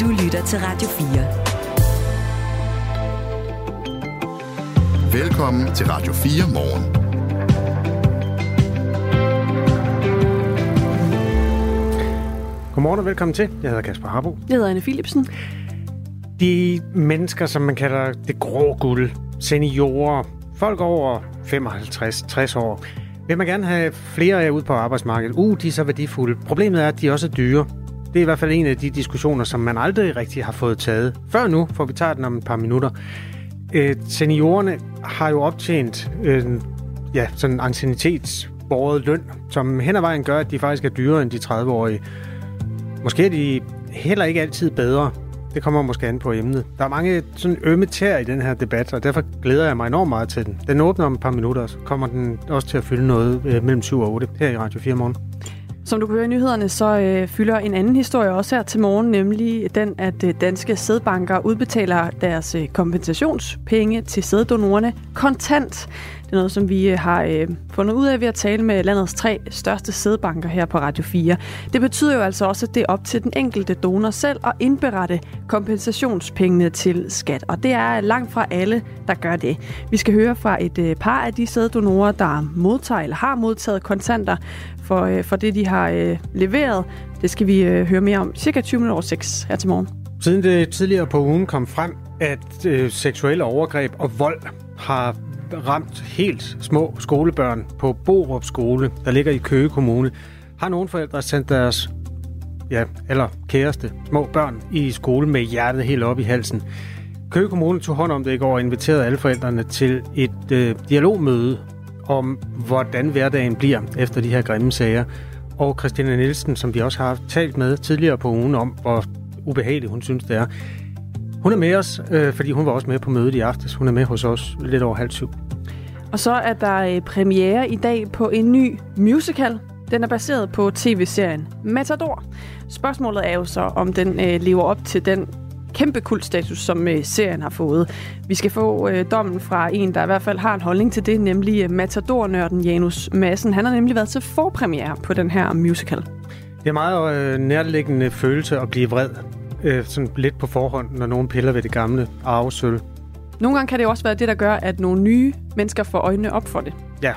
Du lytter til Radio 4. Velkommen til Radio 4 morgen. Godmorgen og velkommen til. Jeg hedder Kasper Harbo. Jeg hedder Anne Philipsen. De mennesker, som man kalder det grå guld, seniorer, folk over 55-60 år, vil man gerne have flere af ud på arbejdsmarkedet. Uh, de er så værdifulde. Problemet er, at de også er dyre. Det er i hvert fald en af de diskussioner, som man aldrig rigtig har fået taget. Før nu, for vi tager den om et par minutter. Øh, seniorerne har jo optjent øh, ja, sådan en ancienitetsbordet løn, som hen ad vejen gør, at de faktisk er dyrere end de 30-årige. Måske er de heller ikke altid bedre. Det kommer måske an på emnet. Der er mange sådan ømme tær i den her debat, og derfor glæder jeg mig enormt meget til den. Den åbner om et par minutter, så kommer den også til at fylde noget øh, mellem 7 og 8 her i Radio 4 morgen. Som du kan høre i nyhederne, så øh, fylder en anden historie også her til morgen, nemlig den, at øh, danske sædbanker udbetaler deres øh, kompensationspenge til sæddonorerne kontant. Det er noget, som vi øh, har øh, fundet ud af ved at tale med landets tre største sædbanker her på Radio 4. Det betyder jo altså også, at det er op til den enkelte donor selv at indberette kompensationspengene til skat. Og det er langt fra alle, der gør det. Vi skal høre fra et øh, par af de sæddonorer, der modtager eller har modtaget kontanter for, øh, for det, de har øh, leveret. Det skal vi øh, høre mere om cirka 20 minutter over 6 her til morgen. Siden det tidligere på ugen kom frem, at øh, seksuelle overgreb og vold har ramt helt små skolebørn på Borup skole, der ligger i Køge Kommune, har nogle forældre sendt deres ja, eller kæreste, små børn i skole med hjertet helt op i halsen. Køge Kommune tog hånd om det i går og inviterede alle forældrene til et øh, dialogmøde om, hvordan hverdagen bliver efter de her grimme sager. Og Christina Nielsen, som vi også har talt med tidligere på ugen om, hvor ubehageligt hun synes, det er. Hun er med os, øh, fordi hun var også med på mødet i aftes. Hun er med hos os lidt over halv syv. Og så er der øh, premiere i dag på en ny musical. Den er baseret på tv-serien Matador. Spørgsmålet er jo så, om den øh, lever op til den kæmpe kultstatus, som øh, serien har fået. Vi skal få øh, dommen fra en, der i hvert fald har en holdning til det, nemlig øh, Matador-nørden Janus Madsen. Han har nemlig været til forpremiere på den her musical. Det er meget øh, nærliggende følelse at blive vred. Øh, sådan lidt på forhånd, når nogen piller ved det gamle arvesøl. Nogle gange kan det også være det, der gør, at nogle nye mennesker får øjnene op for det. Ja.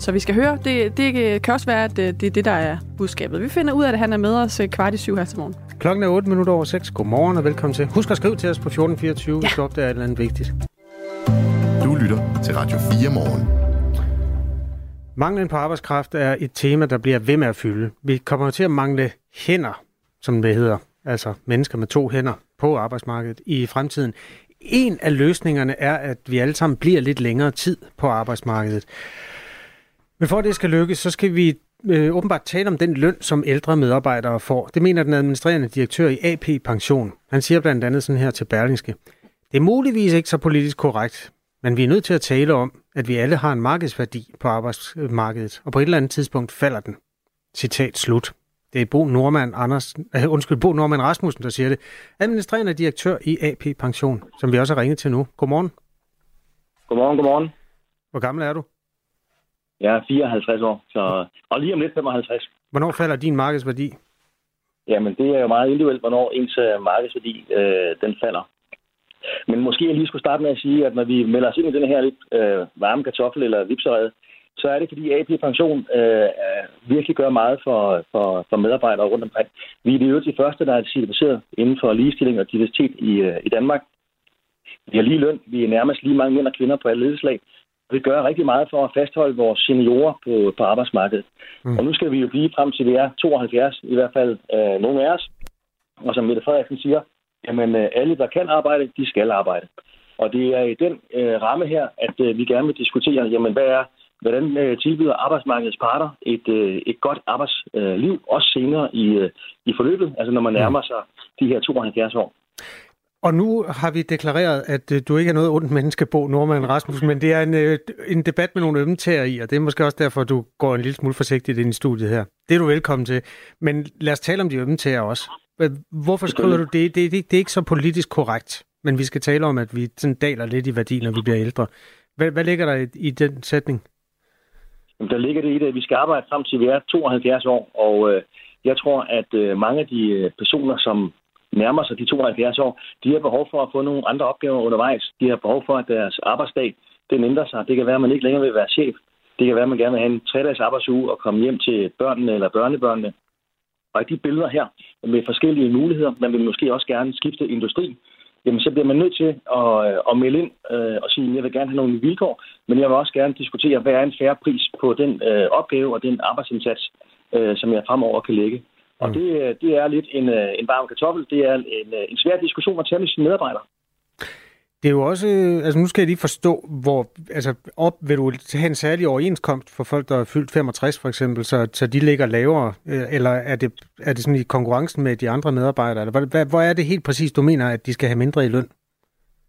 Så vi skal høre. Det, det kan også være, at det, det er det, der er budskabet. Vi finder ud af, at han er med os kvart i syv her til morgen. Klokken er 8 minutter over 6. Godmorgen og velkommen til. Husk at skrive til os på 1424, ja. hvis du opdager et eller andet vigtigt. Du lytter til Radio 4 morgen. Manglen på arbejdskraft er et tema, der bliver ved med at fylde. Vi kommer til at mangle hænder, som det hedder, altså mennesker med to hænder på arbejdsmarkedet i fremtiden. En af løsningerne er, at vi alle sammen bliver lidt længere tid på arbejdsmarkedet. Men for at det skal lykkes, så skal vi øh, åbenbart tale om den løn, som ældre medarbejdere får. Det mener den administrerende direktør i AP Pension. Han siger blandt andet sådan her til Berlingske. Det er muligvis ikke så politisk korrekt, men vi er nødt til at tale om, at vi alle har en markedsværdi på arbejdsmarkedet, og på et eller andet tidspunkt falder den. Citat slut. Det er Bo Norman, Anders, uh, undskyld, Bo Norman Rasmussen, der siger det. Administrerende direktør i AP Pension, som vi også har ringet til nu. Godmorgen. Godmorgen, godmorgen. Hvor gammel er du? Jeg er 54 år, så, og lige om lidt 55. Hvornår falder din markedsværdi? Jamen, det er jo meget individuelt, hvornår ens øh, markedsværdi øh, den falder. Men måske jeg lige skulle starte med at sige, at når vi melder os ind i den her lidt øh, varme kartoffel eller vipserede, så er det fordi AP Pension øh, virkelig gør meget for, for, for medarbejdere rundt omkring. Vi er det jo de første, der er certificeret inden for ligestilling og diversitet i, øh, i Danmark. Vi har lige løn. Vi er nærmest lige mange mænd og kvinder på alle ledelseslag. Vi gør rigtig meget for at fastholde vores seniorer på, på arbejdsmarkedet. Mm. Og nu skal vi jo blive frem til, vi er 72, i hvert fald øh, nogle af os. Og som Mette Frederiksen siger, jamen øh, alle, der kan arbejde, de skal arbejde. Og det er i den øh, ramme her, at øh, vi gerne vil diskutere, jamen hvad er, hvordan øh, tilbyder arbejdsmarkedets parter et, øh, et godt arbejdsliv, øh, også senere i, øh, i forløbet, altså når man nærmer sig de her 72 år. Og nu har vi deklareret, at øh, du ikke er noget ondt menneske, Bo Norman Rasmussen, men det er en, øh, en debat med nogle ømtager i, og det er måske også derfor, du går en lille smule forsigtigt ind i studiet her. Det er du velkommen til. Men lad os tale om de ømtager også. Hvorfor skriver du det? Det, det? det er ikke så politisk korrekt, men vi skal tale om, at vi sådan daler lidt i værdi, når vi bliver ældre. Hvad, hvad ligger der i, i den sætning? Der ligger det i det, at vi skal arbejde frem til vi er 72 år, og øh, jeg tror, at øh, mange af de øh, personer, som nærmer sig de 72 år, de har behov for at få nogle andre opgaver undervejs. De har behov for, at deres arbejdsdag den ændrer sig. Det kan være, at man ikke længere vil være chef. Det kan være, at man gerne vil have en tre-dages arbejdsuge og komme hjem til børnene eller børnebørnene. Og de billeder her med forskellige muligheder, man vil måske også gerne skifte industri, jamen så bliver man nødt til at, øh, at melde ind øh, og sige, at jeg vil gerne have nogle vilkår, men jeg vil også gerne diskutere, hvad er en færre pris på den øh, opgave og den arbejdsindsats, øh, som jeg fremover kan lægge. Og mm. det, det er lidt en, øh, en varm kartoffel. Det er en, øh, en svær diskussion at tage med sine medarbejdere. Det er jo også, altså nu skal jeg lige forstå, hvor, altså op vil du have en særlig overenskomst for folk, der er fyldt 65 for eksempel, så, så de ligger lavere, øh, eller er det, er det sådan i konkurrencen med de andre medarbejdere, eller hvad, hvor er det helt præcis, du mener, at de skal have mindre i løn?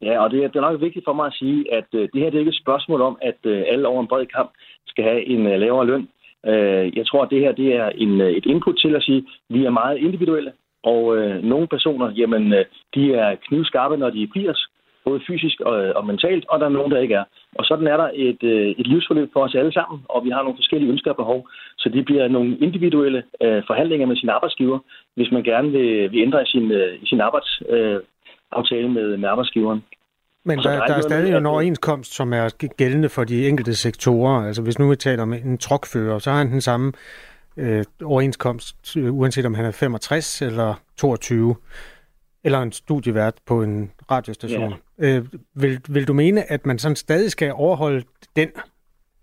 Ja, og det er, det er nok vigtigt for mig at sige, at det her det er ikke et spørgsmål om, at alle over en bred kamp skal have en lavere løn. Øh, jeg tror, at det her det er en, øh, et input til at sige, at vi er meget individuelle, og øh, nogle personer, jamen, øh, de er knivskarpe, når de er 80, både fysisk og, øh, og mentalt, og der er nogen, der ikke er. Og sådan er der et, øh, et livsforløb for os alle sammen, og vi har nogle forskellige ønsker og behov. Så det bliver nogle individuelle øh, forhandlinger med sin arbejdsgiver, hvis man gerne vil, vil ændre i sin, øh, i sin arbejdsaftale øh, med, med arbejdsgiveren. Men der, der, der er stadig en overenskomst, som er gældende for de enkelte sektorer. Altså hvis nu vi taler om en trokfører, så har han den samme øh, overenskomst, uanset om han er 65 eller 22 eller en studievært på en radiostation. Ja. Øh, vil, vil du mene, at man sådan stadig skal overholde den?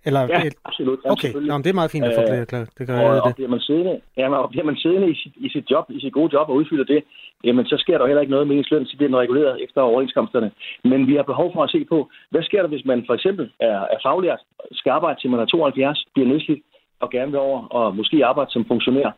Eller, ja, et... absolut. Okay, Nå, men det er meget fint at få det klart. Det gør og, det. Og bliver man siddende, ja, og bliver man siddende i sit, i sit job, i sit gode job og udfylder det, jamen så sker der heller ikke noget med ens løn, så bliver den reguleret efter overenskomsterne. Men vi har behov for at se på, hvad sker der, hvis man for eksempel er, er faglært, skal arbejde til man er 72, bliver nedslidt og gerne vil over og måske arbejde som funktionær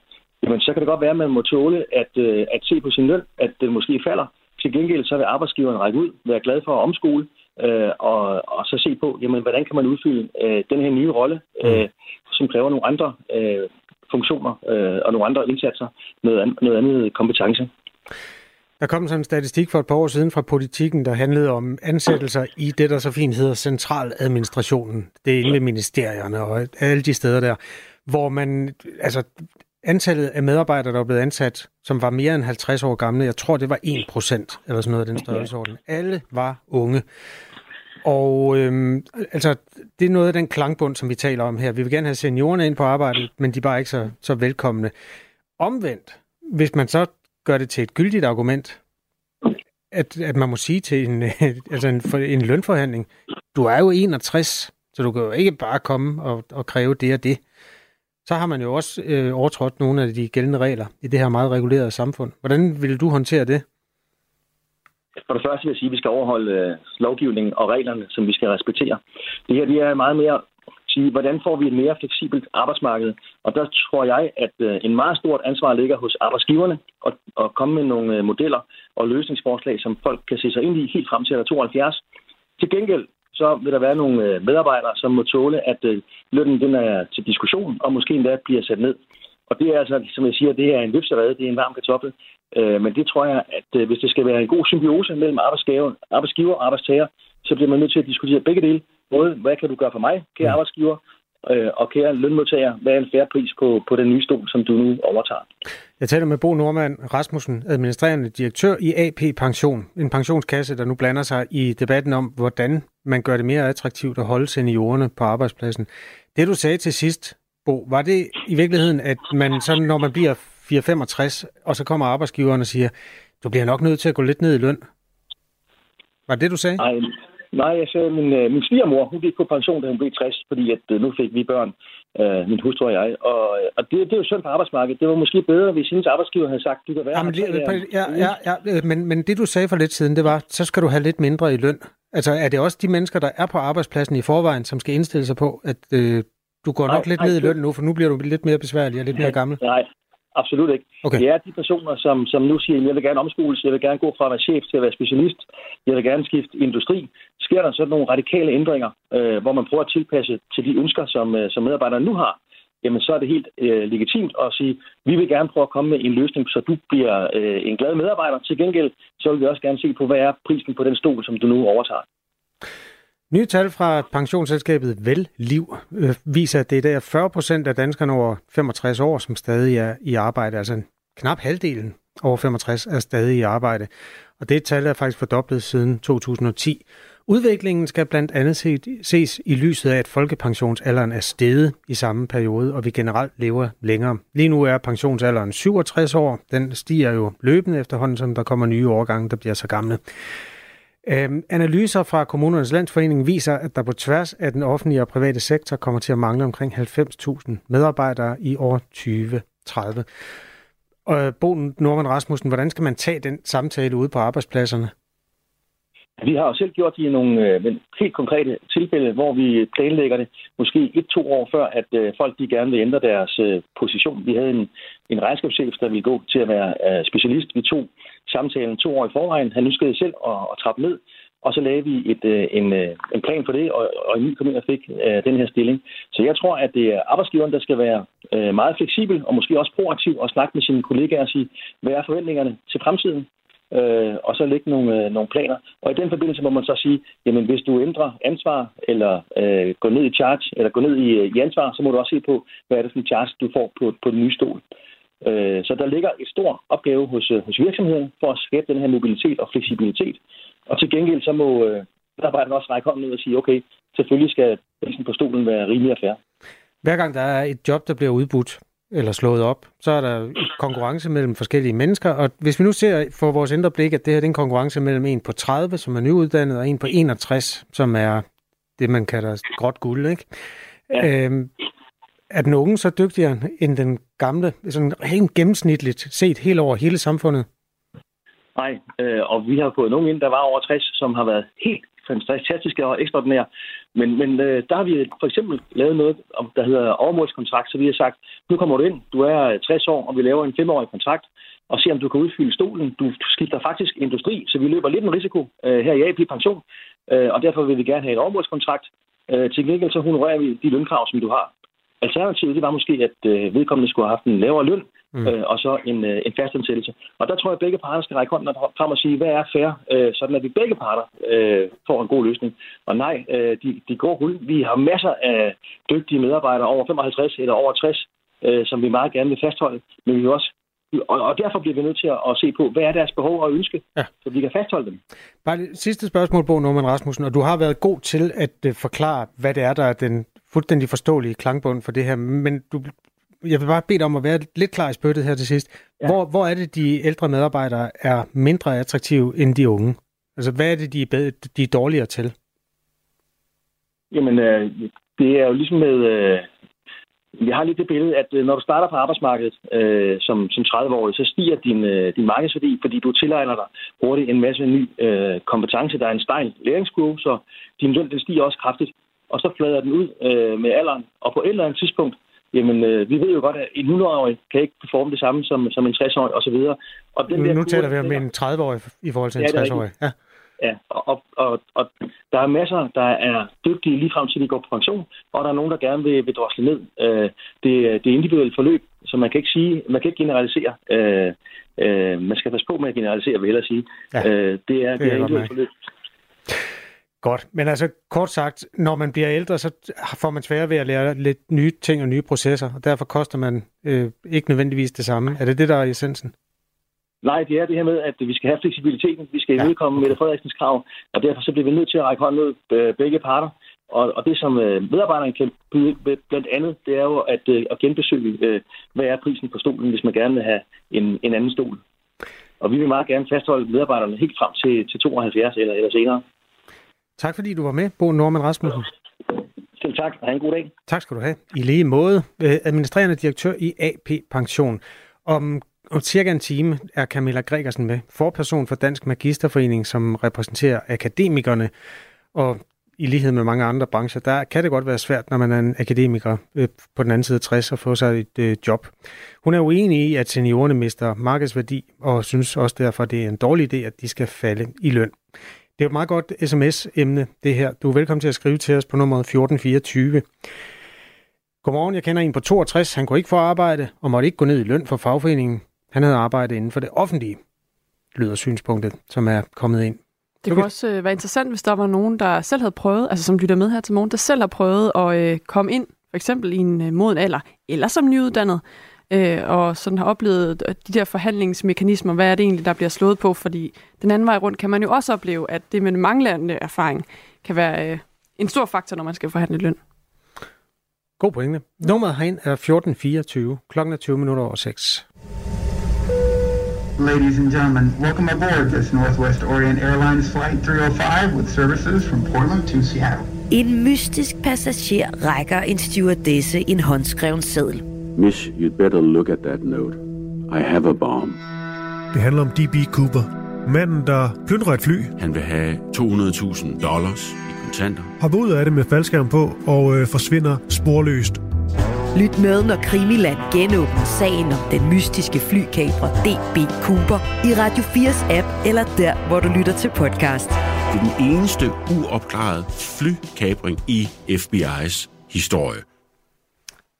jamen så kan det godt være, at man må tåle at, øh, at se på sin løn, at den måske falder. Til gengæld så vil arbejdsgiveren række ud, være glad for at omskole, øh, og, og så se på, jamen, hvordan kan man udfylde øh, den her nye rolle, øh, som kræver nogle andre øh, funktioner øh, og nogle andre indsatser, noget, an, noget andet kompetence. Der kom sådan en statistik for et par år siden fra politikken, der handlede om ansættelser i det, der så fint hedder centraladministrationen. Det er inde ved ministerierne og alle de steder der, hvor man, altså antallet af medarbejdere, der var blevet ansat, som var mere end 50 år gamle, jeg tror, det var 1 procent, eller sådan noget af den størrelsesorden. Alle var unge. Og øhm, altså, det er noget af den klangbund, som vi taler om her. Vi vil gerne have seniorerne ind på arbejdet, men de er bare ikke så, så velkomne. Omvendt, hvis man så gør det til et gyldigt argument, at, at man må sige til en, altså en, en lønforhandling, du er jo 61, så du kan jo ikke bare komme og, og kræve det og det så har man jo også øh, overtrådt nogle af de gældende regler i det her meget regulerede samfund. Hvordan vil du håndtere det? For det første vil jeg sige, at vi skal overholde øh, lovgivningen og reglerne, som vi skal respektere. Det her det er meget mere sige, hvordan får vi et mere fleksibelt arbejdsmarked? Og der tror jeg, at øh, en meget stort ansvar ligger hos arbejdsgiverne at, at komme med nogle øh, modeller og løsningsforslag, som folk kan se sig ind i helt frem til 72. Til gengæld så vil der være nogle medarbejdere, som må tåle, at lønnen den er til diskussion, og måske endda bliver sat ned. Og det er altså, som jeg siger, det er en løfterede, det er en varm kartoffel. Øh, men det tror jeg, at hvis det skal være en god symbiose mellem arbejdsgiver, arbejdsgiver og arbejdstager, så bliver man nødt til at diskutere begge dele. Både, hvad kan du gøre for mig, kære mm. arbejdsgiver, øh, og kære lønmodtager, hvad er en færre pris på, på den nye stol, som du nu overtager? Jeg taler med Bo Normand Rasmussen, administrerende direktør i AP Pension, en pensionskasse, der nu blander sig i debatten om, hvordan man gør det mere attraktivt at holde seniorerne på arbejdspladsen. Det du sagde til sidst, Bo, var det i virkeligheden, at man sådan, når man bliver 4-65, og så kommer arbejdsgiveren og siger, du bliver nok nødt til at gå lidt ned i løn? Var det det, du sagde? Nej, Nej, jeg sagde, min, øh, min svigermor, hun gik på pension, da hun blev 60, fordi at, øh, nu fik vi børn, øh, min hustru og jeg. Og, og det, det er jo synd på arbejdsmarkedet. Det var måske bedre, hvis hendes arbejdsgiver havde sagt, du kan være Jamen, her. Ja, ja, ja, øh, men, men det du sagde for lidt siden, det var, så skal du have lidt mindre i løn. Altså er det også de mennesker, der er på arbejdspladsen i forvejen, som skal indstille sig på, at øh, du går nej, nok lidt nej, ned i løn nu, for nu bliver du lidt mere besværlig og lidt mere gammel? Nej, Absolut ikke. Okay. Det er de personer, som, som nu siger, jeg vil gerne omskoles, jeg vil gerne gå fra at være chef til at være specialist, jeg vil gerne skifte industri. Sker der sådan nogle radikale ændringer, øh, hvor man prøver at tilpasse til de ønsker, som, øh, som medarbejderne nu har, jamen så er det helt øh, legitimt at sige, vi vil gerne prøve at komme med en løsning, så du bliver øh, en glad medarbejder. Til gengæld, så vil vi også gerne se på, hvad er prisen på den stol, som du nu overtager. Nye tal fra pensionsselskabet Vel Liv øh, viser, at det er der 40 procent af danskerne over 65 år, som stadig er i arbejde, altså knap halvdelen over 65 er stadig i arbejde. Og det tal er faktisk fordoblet siden 2010. Udviklingen skal blandt andet ses i lyset af, at folkepensionsalderen er steget i samme periode, og vi generelt lever længere. Lige nu er pensionsalderen 67 år. Den stiger jo løbende efterhånden, som der kommer nye årgange, der bliver så gamle. Øhm, analyser fra Kommunernes Landsforening viser, at der på tværs af den offentlige og private sektor kommer til at mangle omkring 90.000 medarbejdere i år 2030. Og øh, Bo Norman Rasmussen, hvordan skal man tage den samtale ude på arbejdspladserne? Vi har jo selv gjort det i nogle øh, helt konkrete tilfælde, hvor vi planlægger det måske et-to år før, at øh, folk de gerne vil ændre deres øh, position. Vi havde en, en regnskabschef, der ville gå til at være øh, specialist. Vi tog samtalen to år i forvejen. Han ønskede selv at, at trappe ned, og så lavede vi et, øh, en, øh, en plan for det, og, og Emil kom ind og fik øh, den her stilling. Så jeg tror, at det er arbejdsgiveren, der skal være øh, meget fleksibel og måske også proaktiv og snakke med sine kollegaer og sige, hvad er forventningerne til fremtiden? øh, og så lægge nogle, øh, nogle planer. Og i den forbindelse må man så sige, jamen hvis du ændrer ansvar, eller øh, går ned i charge, eller går ned i, øh, i ansvar, så må du også se på, hvad er det for en charge, du får på, på den nye stol. Øh, så der ligger et stor opgave hos, øh, hos virksomheden for at skabe den her mobilitet og fleksibilitet. Og til gengæld så må øh, medarbejderne også række hånden ud og sige, okay, selvfølgelig skal prisen på stolen være rimelig og fair. Hver gang der er et job, der bliver udbudt, eller slået op, så er der konkurrence mellem forskellige mennesker, og hvis vi nu ser for vores indre blik, at det her er en konkurrence mellem en på 30, som er nyuddannet, og en på 61, som er det, man kalder gråt guld, ikke? Ja. Øhm, er den unge så dygtigere end den gamle, sådan helt gennemsnitligt set helt over hele samfundet? Nej, øh, og vi har fået nogen ind, der var over 60, som har været helt fantastiske og ekstraordinære. Men, men øh, der har vi for eksempel lavet noget, der hedder overmålskontrakt, så vi har sagt, nu kommer du ind, du er øh, 60 år, og vi laver en femårig kontrakt, og se om du kan udfylde stolen. Du skifter faktisk industri, så vi løber lidt en risiko øh, her i AP Pension, øh, og derfor vil vi gerne have en overmålskontrakt. Øh, til gengæld så honorerer vi de lønkrav, som du har. Alternativet det var måske, at øh, vedkommende skulle have haft en lavere løn, mm. øh, og så en, øh, en fastansættelse. Og der tror jeg, at begge parter skal række hånden frem og sige, hvad er fair, øh, sådan at vi begge parter øh, får en god løsning. Og nej, øh, de, de går hul. Vi har masser af dygtige medarbejdere over 55 eller over 60, øh, som vi meget gerne vil fastholde, men vi vil også og, og derfor bliver vi nødt til at, at se på, hvad er deres behov og ønske, ja. så vi kan fastholde dem. Bare sidste spørgsmål, Bo Norman Rasmussen, og du har været god til at uh, forklare, hvad det er, der er den fuldstændig forståelige klangbund for det her, men du jeg vil bare bede dig om at være lidt klar i spyttet her til sidst. Ja. Hvor, hvor er det, de ældre medarbejdere er mindre attraktive end de unge? Altså, hvad er det, de er, bedre, de er dårligere til? Jamen, øh, det er jo ligesom med... Øh, vi har lidt det billede, at øh, når du starter på arbejdsmarkedet øh, som, som 30-årig, så stiger din, øh, din markedsværdi, fordi du tilegner dig hurtigt en masse ny øh, kompetence. Der er en stejl læringskurve, så din løn den stiger også kraftigt. Og så flader den ud øh, med alderen. Og på et eller andet tidspunkt, jamen øh, vi ved jo godt, at en 100-årig kan ikke performe det samme som, som en 60-årig osv. Og den der nu taler vi om en 30-årig i forhold til en ja, 60-årig. Ja. Ja, og, og, og der er masser, der er dygtige lige frem til, de går på pension, og der er nogen, der gerne vil, vil drosle ned. Øh, det, det er individuelle forløb, så man kan ikke sige, man kan ikke generalisere. Øh, øh, man skal passe på med at generalisere, vil jeg sige. Ja, øh, det er, det, det er individuelle forløb. Godt, men altså kort sagt, når man bliver ældre, så får man sværere ved at lære lidt nye ting og nye processer, og derfor koster man øh, ikke nødvendigvis det samme. Er det det, der er essensen? Nej, det er det her med, at vi skal have fleksibiliteten, vi skal imødekomme ja, okay. med Frederiksens krav, og derfor så bliver vi nødt til at række hånden ud øh, begge parter. Og, og det, som øh, medarbejderne kan byde blandt andet, det er jo at, øh, at genbesøge, øh, hvad er prisen på stolen, hvis man gerne vil have en, en anden stol. Og vi vil meget gerne fastholde medarbejderne helt frem til, til 72 eller, eller senere. Tak fordi du var med, Bo Norman Rasmussen. Selv tak, og have en god dag. Tak skal du have. I lige måde, administrerende direktør i AP Pension. Om om cirka en time er Camilla Gregersen med, forperson for Dansk Magisterforening, som repræsenterer akademikerne. Og i lighed med mange andre brancher, der kan det godt være svært, når man er en akademiker øh, på den anden side af 60 og få sig et øh, job. Hun er uenig i, at seniorerne mister markedsværdi, og synes også derfor, at det er en dårlig idé, at de skal falde i løn. Det er et meget godt sms-emne, det her. Du er velkommen til at skrive til os på nummeret 1424. Godmorgen, jeg kender en på 62. Han kunne ikke få arbejde og måtte ikke gå ned i løn for fagforeningen. Han havde arbejdet inden for det offentlige, lyder synspunktet, som er kommet ind. Det kunne også øh, være interessant, hvis der var nogen, der selv havde prøvet, altså som lytter med her til morgen, der selv har prøvet at øh, komme ind, for eksempel i en øh, moden alder, eller som nyuddannet, øh, og sådan har oplevet de der forhandlingsmekanismer, hvad er det egentlig, der bliver slået på, fordi den anden vej rundt kan man jo også opleve, at det med manglende erfaring kan være øh, en stor faktor, når man skal forhandle løn. God pointe. Nummeret herind er 1424. Klokken er 20 minutter over 6. Ladies and gentlemen, welcome aboard this Northwest Orient Airlines Flight 305 with services from Portland to Seattle. En mystisk passager rækker en stewardesse en håndskreven seddel. Miss, you'd better look at that note. I have a bomb. Det handler om D.B. Cooper. Manden, der plyndrer et fly. Han vil have 200.000 dollars i kontanter. Hopper ud af det med faldskærm på og øh, forsvinder sporløst. Lyt med, når Krimiland genåbner sagen om den mystiske flykabrer DB Cooper i Radio 4's app, eller der, hvor du lytter til podcast. Det er den eneste uopklarede flykabring i FBI's historie.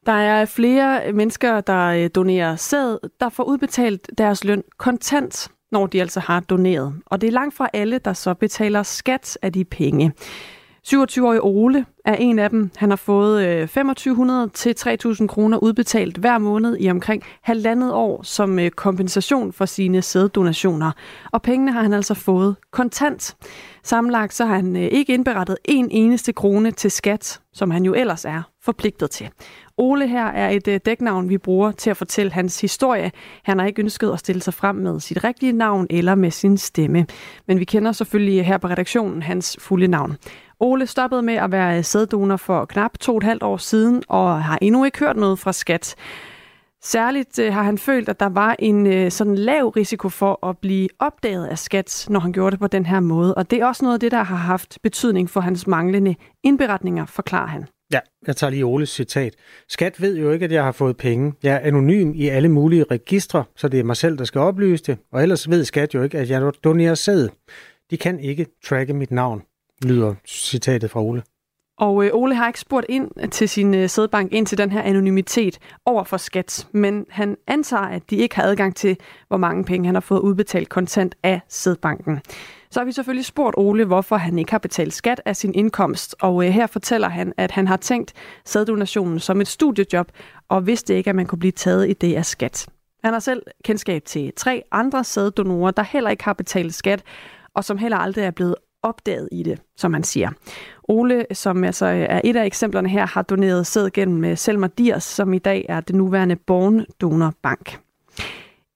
Der er flere mennesker, der øh, donerer sæd, der får udbetalt deres løn kontant, når de altså har doneret. Og det er langt fra alle, der så betaler skat af de penge. 27-årig Ole er en af dem. Han har fået øh, 2500 til 3000 kroner udbetalt hver måned i omkring halvandet år som øh, kompensation for sine sæddonationer. Og pengene har han altså fået kontant. Sammenlagt så har han øh, ikke indberettet en eneste krone til skat, som han jo ellers er forpligtet til. Ole her er et dæknavn, vi bruger til at fortælle hans historie. Han har ikke ønsket at stille sig frem med sit rigtige navn eller med sin stemme. Men vi kender selvfølgelig her på redaktionen hans fulde navn. Ole stoppede med at være sæddonor for knap to og et halvt år siden, og har endnu ikke hørt noget fra skat. Særligt øh, har han følt, at der var en øh, sådan lav risiko for at blive opdaget af skat, når han gjorde det på den her måde. Og det er også noget af det, der har haft betydning for hans manglende indberetninger, forklarer han. Ja, jeg tager lige Oles citat. Skat ved jo ikke, at jeg har fået penge. Jeg er anonym i alle mulige registre, så det er mig selv, der skal oplyse det. Og ellers ved Skat jo ikke, at jeg donerer sæd. De kan ikke tracke mit navn lyder citatet fra Ole. Og øh, Ole har ikke spurgt ind til sin øh, sædbank ind til den her anonymitet over for skat, men han antager, at de ikke har adgang til, hvor mange penge han har fået udbetalt kontant af sædbanken. Så har vi selvfølgelig spurgt Ole, hvorfor han ikke har betalt skat af sin indkomst, og øh, her fortæller han, at han har tænkt sæddonationen som et studiejob, og vidste ikke, at man kunne blive taget i det af skat. Han har selv kendskab til tre andre sæddonorer, der heller ikke har betalt skat, og som heller aldrig er blevet opdaget i det, som man siger. Ole, som altså øh, er et af eksemplerne her, har doneret sæd gennem øh, Selma Diers, som i dag er det nuværende Born Donor Bank.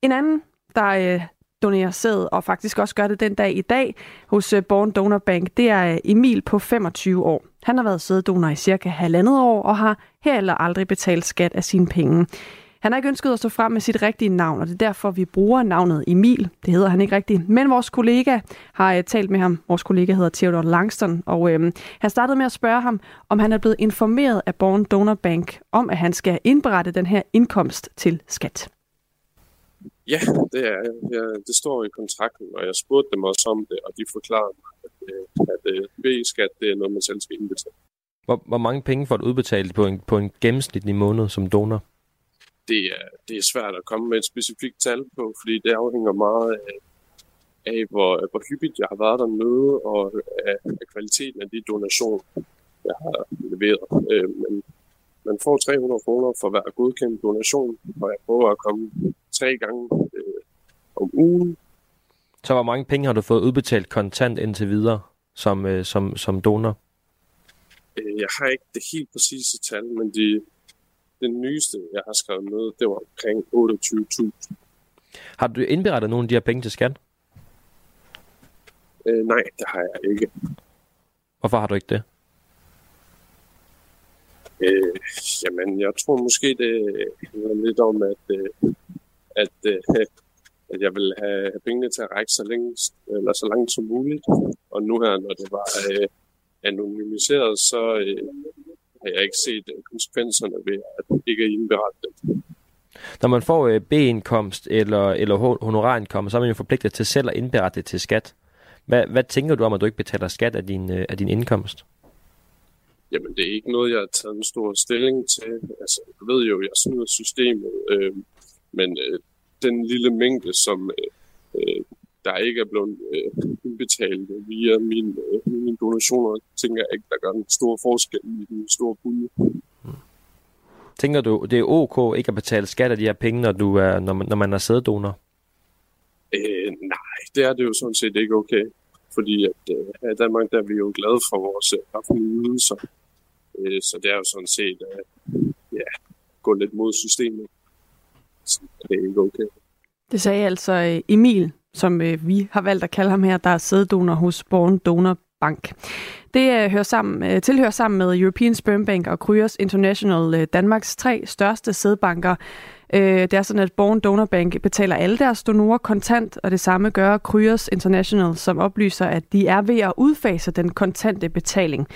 En anden, der øh, donerer sæd, og faktisk også gør det den dag i dag hos Born Donor Bank, det er Emil på 25 år. Han har været sæddonor i cirka halvandet år og har heller aldrig betalt skat af sine penge. Han har ikke ønsket at stå frem med sit rigtige navn, og det er derfor, vi bruger navnet Emil. Det hedder han ikke rigtigt. Men vores kollega har uh, talt med ham. Vores kollega hedder Theodor Langston, og uh, han startede med at spørge ham, om han er blevet informeret af Born Donor Bank om, at han skal indberette den her indkomst til skat. Ja, det, er, ja, det står i kontrakten, og jeg spurgte dem også om det, og de forklarede mig, at, øh, at, at B-skat det er noget, man selv skal indbetale. Hvor, hvor mange penge får du udbetalt på en, på en gennemsnitlig måned som donor? Det er, det er svært at komme med et specifikt tal på, fordi det afhænger meget af, af hvor, hvor hyppigt jeg har været dernede, og af, af kvaliteten af de donationer, jeg har leveret. Øh, men man får 300 kroner for hver godkendt donation, og jeg prøver at komme tre gange øh, om ugen. Så hvor mange penge har du fået udbetalt kontant indtil videre som, øh, som, som donor? Øh, jeg har ikke det helt præcise tal, men de, den nyeste, jeg har skrevet med, det var omkring 28.000. Har du indberettet nogle af de her penge til skat? Øh, nej, det har jeg ikke. Hvorfor har du ikke det? Øh, jamen, jeg tror måske, det handler lidt om, at, øh, at, øh, at jeg vil have pengene til at række så, længe, eller så langt som muligt. Og nu her, når det var øh, anonymiseret, så, øh, har jeg ikke set øh, konsekvenserne ved at ikke indberette det. Når man får øh, B-indkomst eller, eller honorarindkomst, så er man jo forpligtet til selv at indberette det til skat. Hvad, hvad tænker du om, at du ikke betaler skat af din, øh, af din indkomst? Jamen, det er ikke noget, jeg har taget en stor stilling til. Altså, jeg ved jo, jeg snyder systemet, øh, men øh, den lille mængde, som øh, der ikke er blevet øh, indbetalt via min, øh, mine donationer, tænker jeg ikke, der gør en stor forskel i den store pulje. Tænker du, det er ok ikke at betale skat af de her penge, når, du er, når, man, når man er sæddonor? Øh, nej, det er det jo sådan set ikke okay. Fordi at, øh, her i Danmark der er vi jo glade for vores øh, offentlige ydelser. Øh, så det er jo sådan set at ja, gå lidt mod systemet. Så det er ikke okay. Det sagde altså øh, Emil, som øh, vi har valgt at kalde ham her, der er sæddonor hos Born Donor Bank. Det øh, hører sammen, øh, tilhører sammen med European Sperm Bank og Kryos International øh, Danmarks tre største sædbanker. Øh, det er sådan, at Born Donor Bank betaler alle deres donorer kontant, og det samme gør Kryos International, som oplyser, at de er ved at udfase den kontante betaling.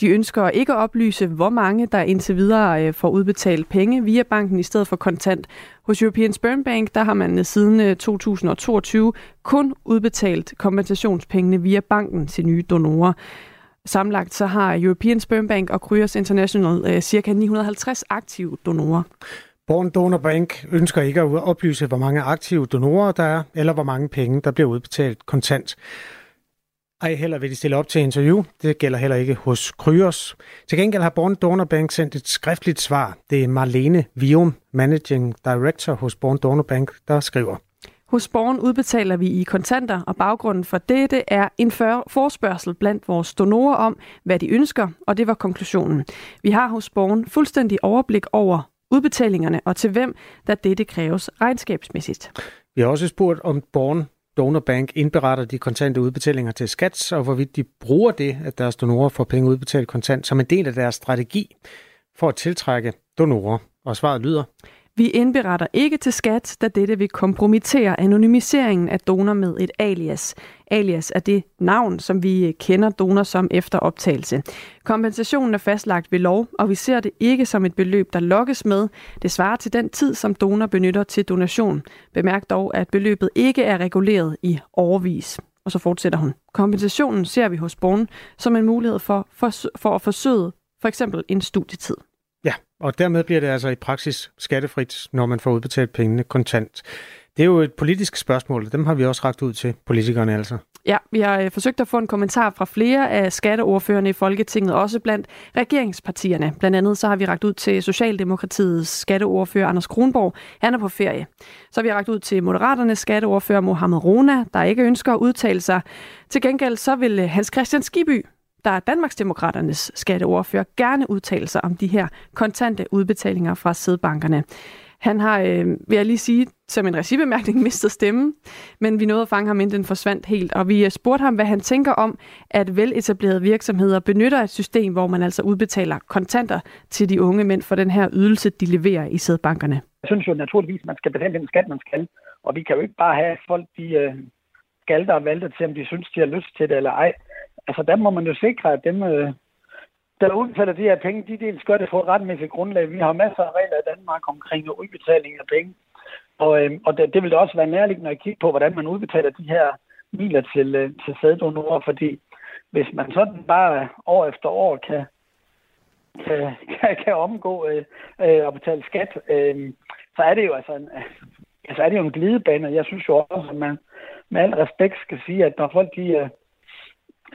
De ønsker ikke at oplyse, hvor mange der indtil videre øh, får udbetalt penge via banken i stedet for kontant. Hos European Sperm Bank der har man øh, siden øh, 2022 kun udbetalt kompensationspengene via banken til nye donorer. Samlagt så har European Sperm Bank og Kryos International ca. 950 aktive donorer. Born Donor Bank ønsker ikke at oplyse, hvor mange aktive donorer der er, eller hvor mange penge, der bliver udbetalt kontant. Ej heller vil de stille op til interview. Det gælder heller ikke hos Kryos. Til gengæld har Born Donor Bank sendt et skriftligt svar. Det er Marlene Vium, Managing Director hos Born Donor Bank, der skriver. Hos Borgen udbetaler vi i kontanter, og baggrunden for dette er en forspørgsel blandt vores donorer om, hvad de ønsker, og det var konklusionen. Vi har hos Borgen fuldstændig overblik over udbetalingerne og til hvem, der dette kræves regnskabsmæssigt. Vi har også spurgt, om Borgen Donorbank indberetter de kontante udbetalinger til skat, og hvorvidt de bruger det, at deres donorer får penge udbetalt kontant, som en del af deres strategi for at tiltrække donorer. Og svaret lyder, vi indberetter ikke til skat, da dette vil kompromittere anonymiseringen af donor med et alias. Alias er det navn, som vi øh, kender donor som efter optagelse. Kompensationen er fastlagt ved lov, og vi ser det ikke som et beløb, der lokkes med. Det svarer til den tid, som donor benytter til donation. Bemærk dog, at beløbet ikke er reguleret i overvis. Og så fortsætter hun. Kompensationen ser vi hos Born som en mulighed for, for, for at forsøge for eksempel en studietid. Og dermed bliver det altså i praksis skattefrit, når man får udbetalt pengene kontant. Det er jo et politisk spørgsmål, og dem har vi også ragt ud til politikerne altså. Ja, vi har øh, forsøgt at få en kommentar fra flere af skatteordførerne i Folketinget, også blandt regeringspartierne. Blandt andet så har vi ragt ud til Socialdemokratiets skatteordfører Anders Kronborg. Han er på ferie. Så har vi ragt ud til Moderaternes skatteordfører Mohammed Rona, der ikke ønsker at udtale sig. Til gengæld så vil øh, Hans Christian Skiby der er Danmarksdemokraternes skatteordfører, gerne udtale sig om de her kontante udbetalinger fra sædbankerne. Han har, øh, vil jeg lige sige, som en regibemærkning mistet stemme, men vi nåede at fange ham, inden den forsvandt helt. Og vi øh, spurgte ham, hvad han tænker om, at veletablerede virksomheder benytter et system, hvor man altså udbetaler kontanter til de unge mænd for den her ydelse, de leverer i sædbankerne. Jeg synes jo naturligvis, at man skal betale den skat, man skal. Og vi kan jo ikke bare have folk, de øh, skal der valgte til, om de synes, de har lyst til det eller ej altså der må man jo sikre, at dem, øh, der udbetaler de her penge, de dels gør det på et retmæssigt grundlag. Vi har masser af regler i Danmark omkring udbetaling af penge. Og, øh, og det, det vil da også være nærliggende at kigge på, hvordan man udbetaler de her midler til, øh, til sæddonorer, fordi hvis man sådan bare år efter år kan, kan, kan, kan omgå øh, øh, at betale skat, øh, så er det jo altså en, altså er det jo en glidebane. Jeg synes jo også, at man med al respekt skal sige, at når folk de, øh,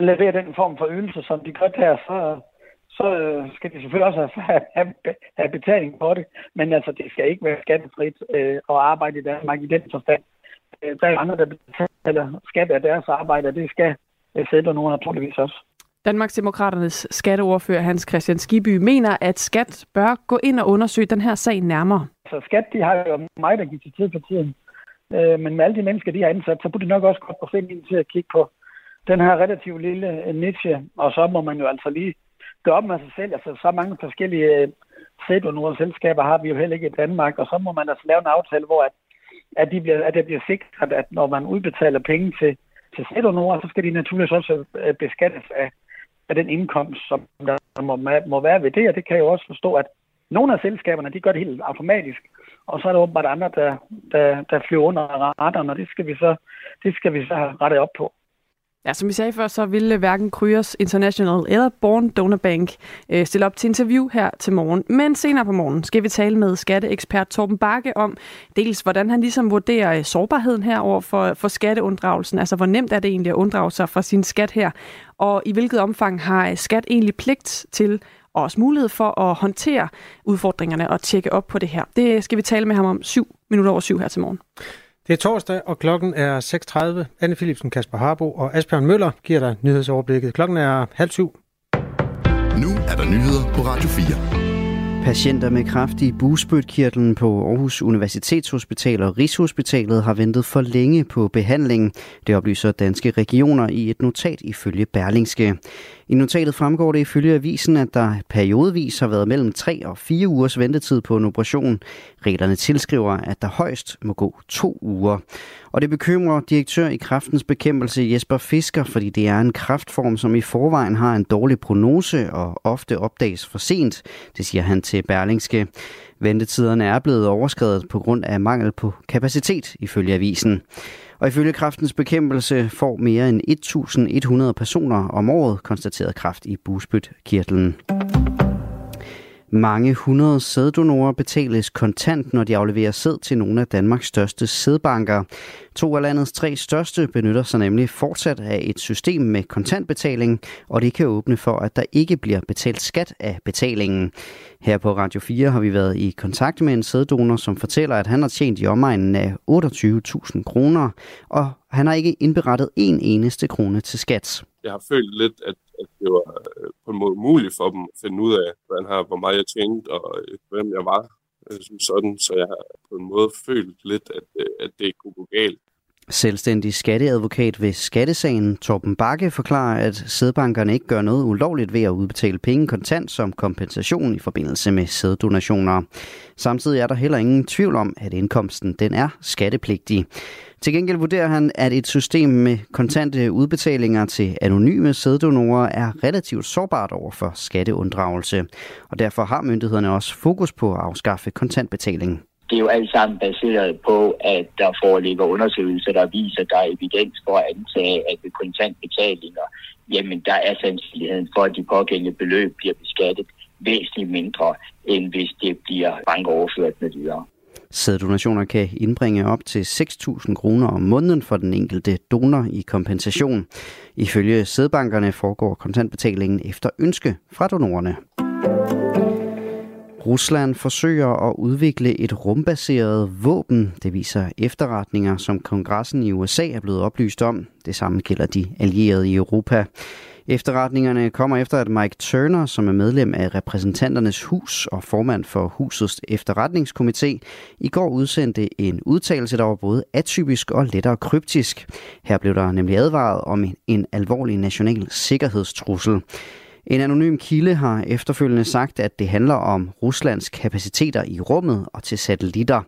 leverer den form for ydelse, som de gør her, så, så øh, skal de selvfølgelig også have, have, have betaling på det. Men altså, det skal ikke være skattefrit øh, at arbejde i Danmark i den forstand. Øh, der er andre, der betaler skat af deres arbejde, og det skal øh, sætte nogen naturligvis også. Danmarksdemokraternes skatteordfører Hans Christian Skiby mener, at skat bør gå ind og undersøge den her sag nærmere. Så skat, de har jo mig, der giver til tid for tiden. Øh, men med alle de mennesker, de har ansat, så burde de nok også godt få finde ind til at kigge på, den her relativt lille øh, niche, og så må man jo altså lige gøre op med sig selv. Altså, så mange forskellige øh, selskaber har vi jo heller ikke i Danmark, og så må man altså lave en aftale, hvor at, at, de bliver, at det bliver sikret, at når man udbetaler penge til, til sædonorer, så skal de naturligvis også øh, beskattes af, af den indkomst, som der må, må være ved det, og det kan jeg jo også forstå, at nogle af selskaberne, de gør det helt automatisk, og så er der åbenbart andre, der, der, der flyver under radaren, og det skal vi så, det skal vi så have rettet op på. Ja, som vi sagde før, så ville øh, hverken Kryos International eller Born Donor Bank øh, stille op til interview her til morgen. Men senere på morgen skal vi tale med skatteekspert Torben Bakke om dels, hvordan han ligesom vurderer øh, sårbarheden her over for, for skatteunddragelsen. Altså, hvor nemt er det egentlig at unddrage sig fra sin skat her? Og i hvilket omfang har øh, skat egentlig pligt til og også mulighed for at håndtere udfordringerne og tjekke op på det her. Det skal vi tale med ham om syv minutter over syv her til morgen. Det er torsdag, og klokken er 6.30. Anne Philipsen, Kasper Harbo og Asbjørn Møller giver dig nyhedsoverblikket. Klokken er halv syv. Nu er der nyheder på Radio 4. Patienter med kræft i bugspytkirtlen på Aarhus Universitetshospital og Rigshospitalet har ventet for længe på behandling. Det oplyser danske regioner i et notat ifølge Berlingske. I notatet fremgår det ifølge avisen, at der periodevis har været mellem 3 og 4 ugers ventetid på en operation. Reglerne tilskriver, at der højst må gå to uger. Og det bekymrer direktør i kraftens bekæmpelse Jesper Fisker, fordi det er en kraftform, som i forvejen har en dårlig prognose og ofte opdages for sent. Det siger han til Berlingske. Ventetiderne er blevet overskrevet på grund af mangel på kapacitet, ifølge avisen. Og ifølge kraftens bekæmpelse får mere end 1.100 personer om året konstateret kraft i bugspytkirtlen. Mange hundrede sæddonorer betales kontant, når de afleverer sæd til nogle af Danmarks største sædbanker. To af landets tre største benytter sig nemlig fortsat af et system med kontantbetaling, og det kan åbne for, at der ikke bliver betalt skat af betalingen. Her på Radio 4 har vi været i kontakt med en sæddonor, som fortæller, at han har tjent i omegnen af 28.000 kroner, og han har ikke indberettet en eneste krone til skat. Jeg har følt lidt, at at det var øh, på en måde umuligt for dem at finde ud af, hvordan her, hvor meget jeg tjente og øh, hvem jeg var. Øh, sådan, så jeg har på en måde følt lidt, at, at det kunne gå galt. Selvstændig skatteadvokat ved Skattesagen, Torben Bakke, forklarer, at sædbankerne ikke gør noget ulovligt ved at udbetale penge kontant som kompensation i forbindelse med sæddonationer. Samtidig er der heller ingen tvivl om, at indkomsten den er skattepligtig. Til gengæld vurderer han, at et system med kontante udbetalinger til anonyme sæddonorer er relativt sårbart over for skatteunddragelse. Og derfor har myndighederne også fokus på at afskaffe kontantbetaling. Det er jo alt sammen baseret på, at der foreligger undersøgelser, der viser, at der er evidens for at antage, at ved kontantbetalinger, jamen der er sandsynligheden for, at de pågældende beløb bliver beskattet væsentligt mindre, end hvis det bliver bankoverført med videre. Sæddonationer kan indbringe op til 6.000 kroner om måneden for den enkelte donor i kompensation. Ifølge sædbankerne foregår kontantbetalingen efter ønske fra donorerne. Rusland forsøger at udvikle et rumbaseret våben. Det viser efterretninger, som kongressen i USA er blevet oplyst om. Det samme gælder de allierede i Europa. Efterretningerne kommer efter, at Mike Turner, som er medlem af repræsentanternes hus og formand for husets efterretningskomité, i går udsendte en udtalelse, der var både atypisk og lettere kryptisk. Her blev der nemlig advaret om en alvorlig national sikkerhedstrussel. En anonym kilde har efterfølgende sagt, at det handler om Ruslands kapaciteter i rummet og til satellitter.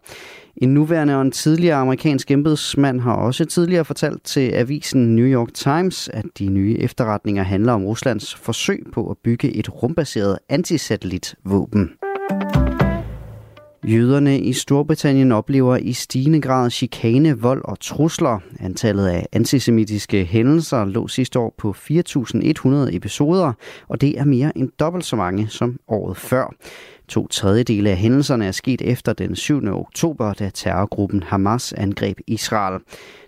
En nuværende og en tidligere amerikansk embedsmand har også tidligere fortalt til avisen New York Times, at de nye efterretninger handler om Ruslands forsøg på at bygge et rumbaseret antisatellitvåben. Jøderne i Storbritannien oplever i stigende grad chikane, vold og trusler. Antallet af antisemitiske hændelser lå sidste år på 4.100 episoder, og det er mere end dobbelt så mange som året før. To tredjedele af hændelserne er sket efter den 7. oktober, da terrorgruppen Hamas angreb Israel.